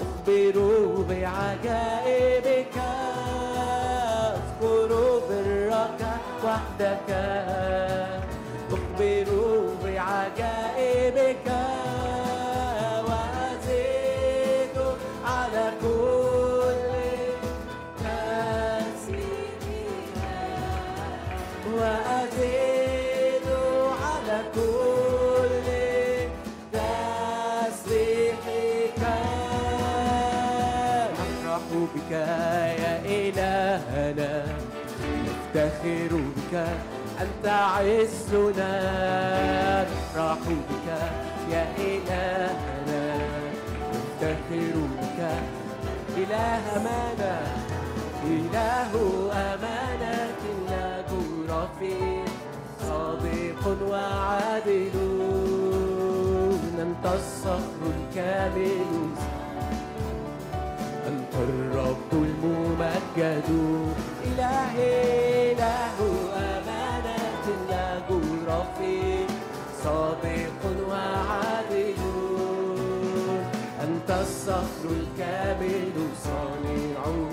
أخبر بعجائبك أذكر برك وحدك. أخبر بعجائبك بك يا إلهنا. نفتخر بك أنت عزنا. نفرح بك يا إلهنا. نفتخر بك إله أمانة. إله أمانة لا جور فيه صادق وعادل. أنت الصخر الكامل. الرب الممجد. إلهي إله أمانة لا جور فيه صادق وعادل. أنت الصخر الكامل صانعه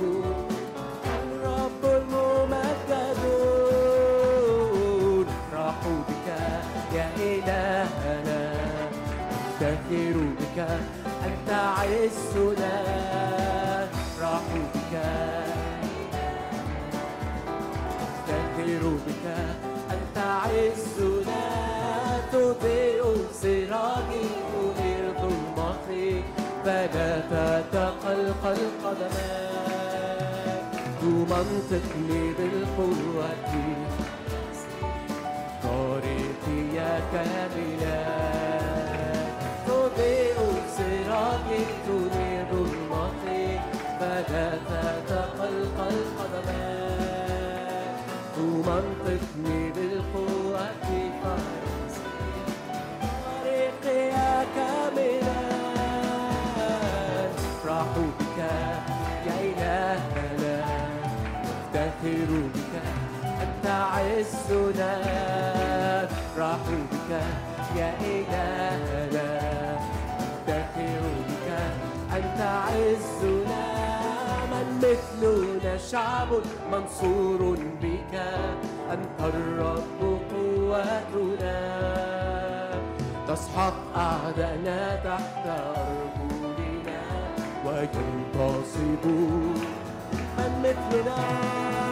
الرب الممجد. نفرح بك يا إلهنا. نفتخر بك أنت عزنا. تضيء سراجي تنير ظلمتي فلا تتقلقل قدماك تمنطقني بالقوة طريقي يا كاملا تضيء سراجي تنير ظلمتي فلا تتقلقل قدماك تمنطقني يا كاملا نفرح بك يا إلهنا نفتخر بك أنت عزنا نفرح بك يا إلهنا نفتخر بك أنت عزنا من مثلنا شعب منصور بك أنت الرب قوتنا. تسحق أعداءنا تحت أرجلنا وينتصبون من مثلنا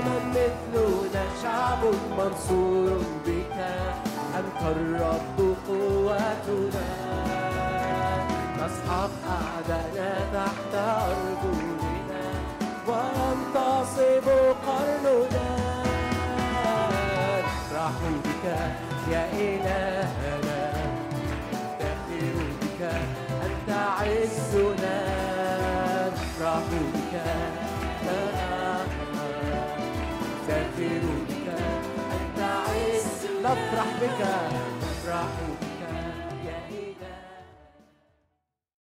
من مثلنا شعب منصور بك. أنت الرب قوتنا. نسحق أعداءنا تحت أرجلنا وينتصب قرننا. نفرح بك يا إلهنا عزنا نفرح بك نفتخر بك أنت عز نفرح بك نفرح بك.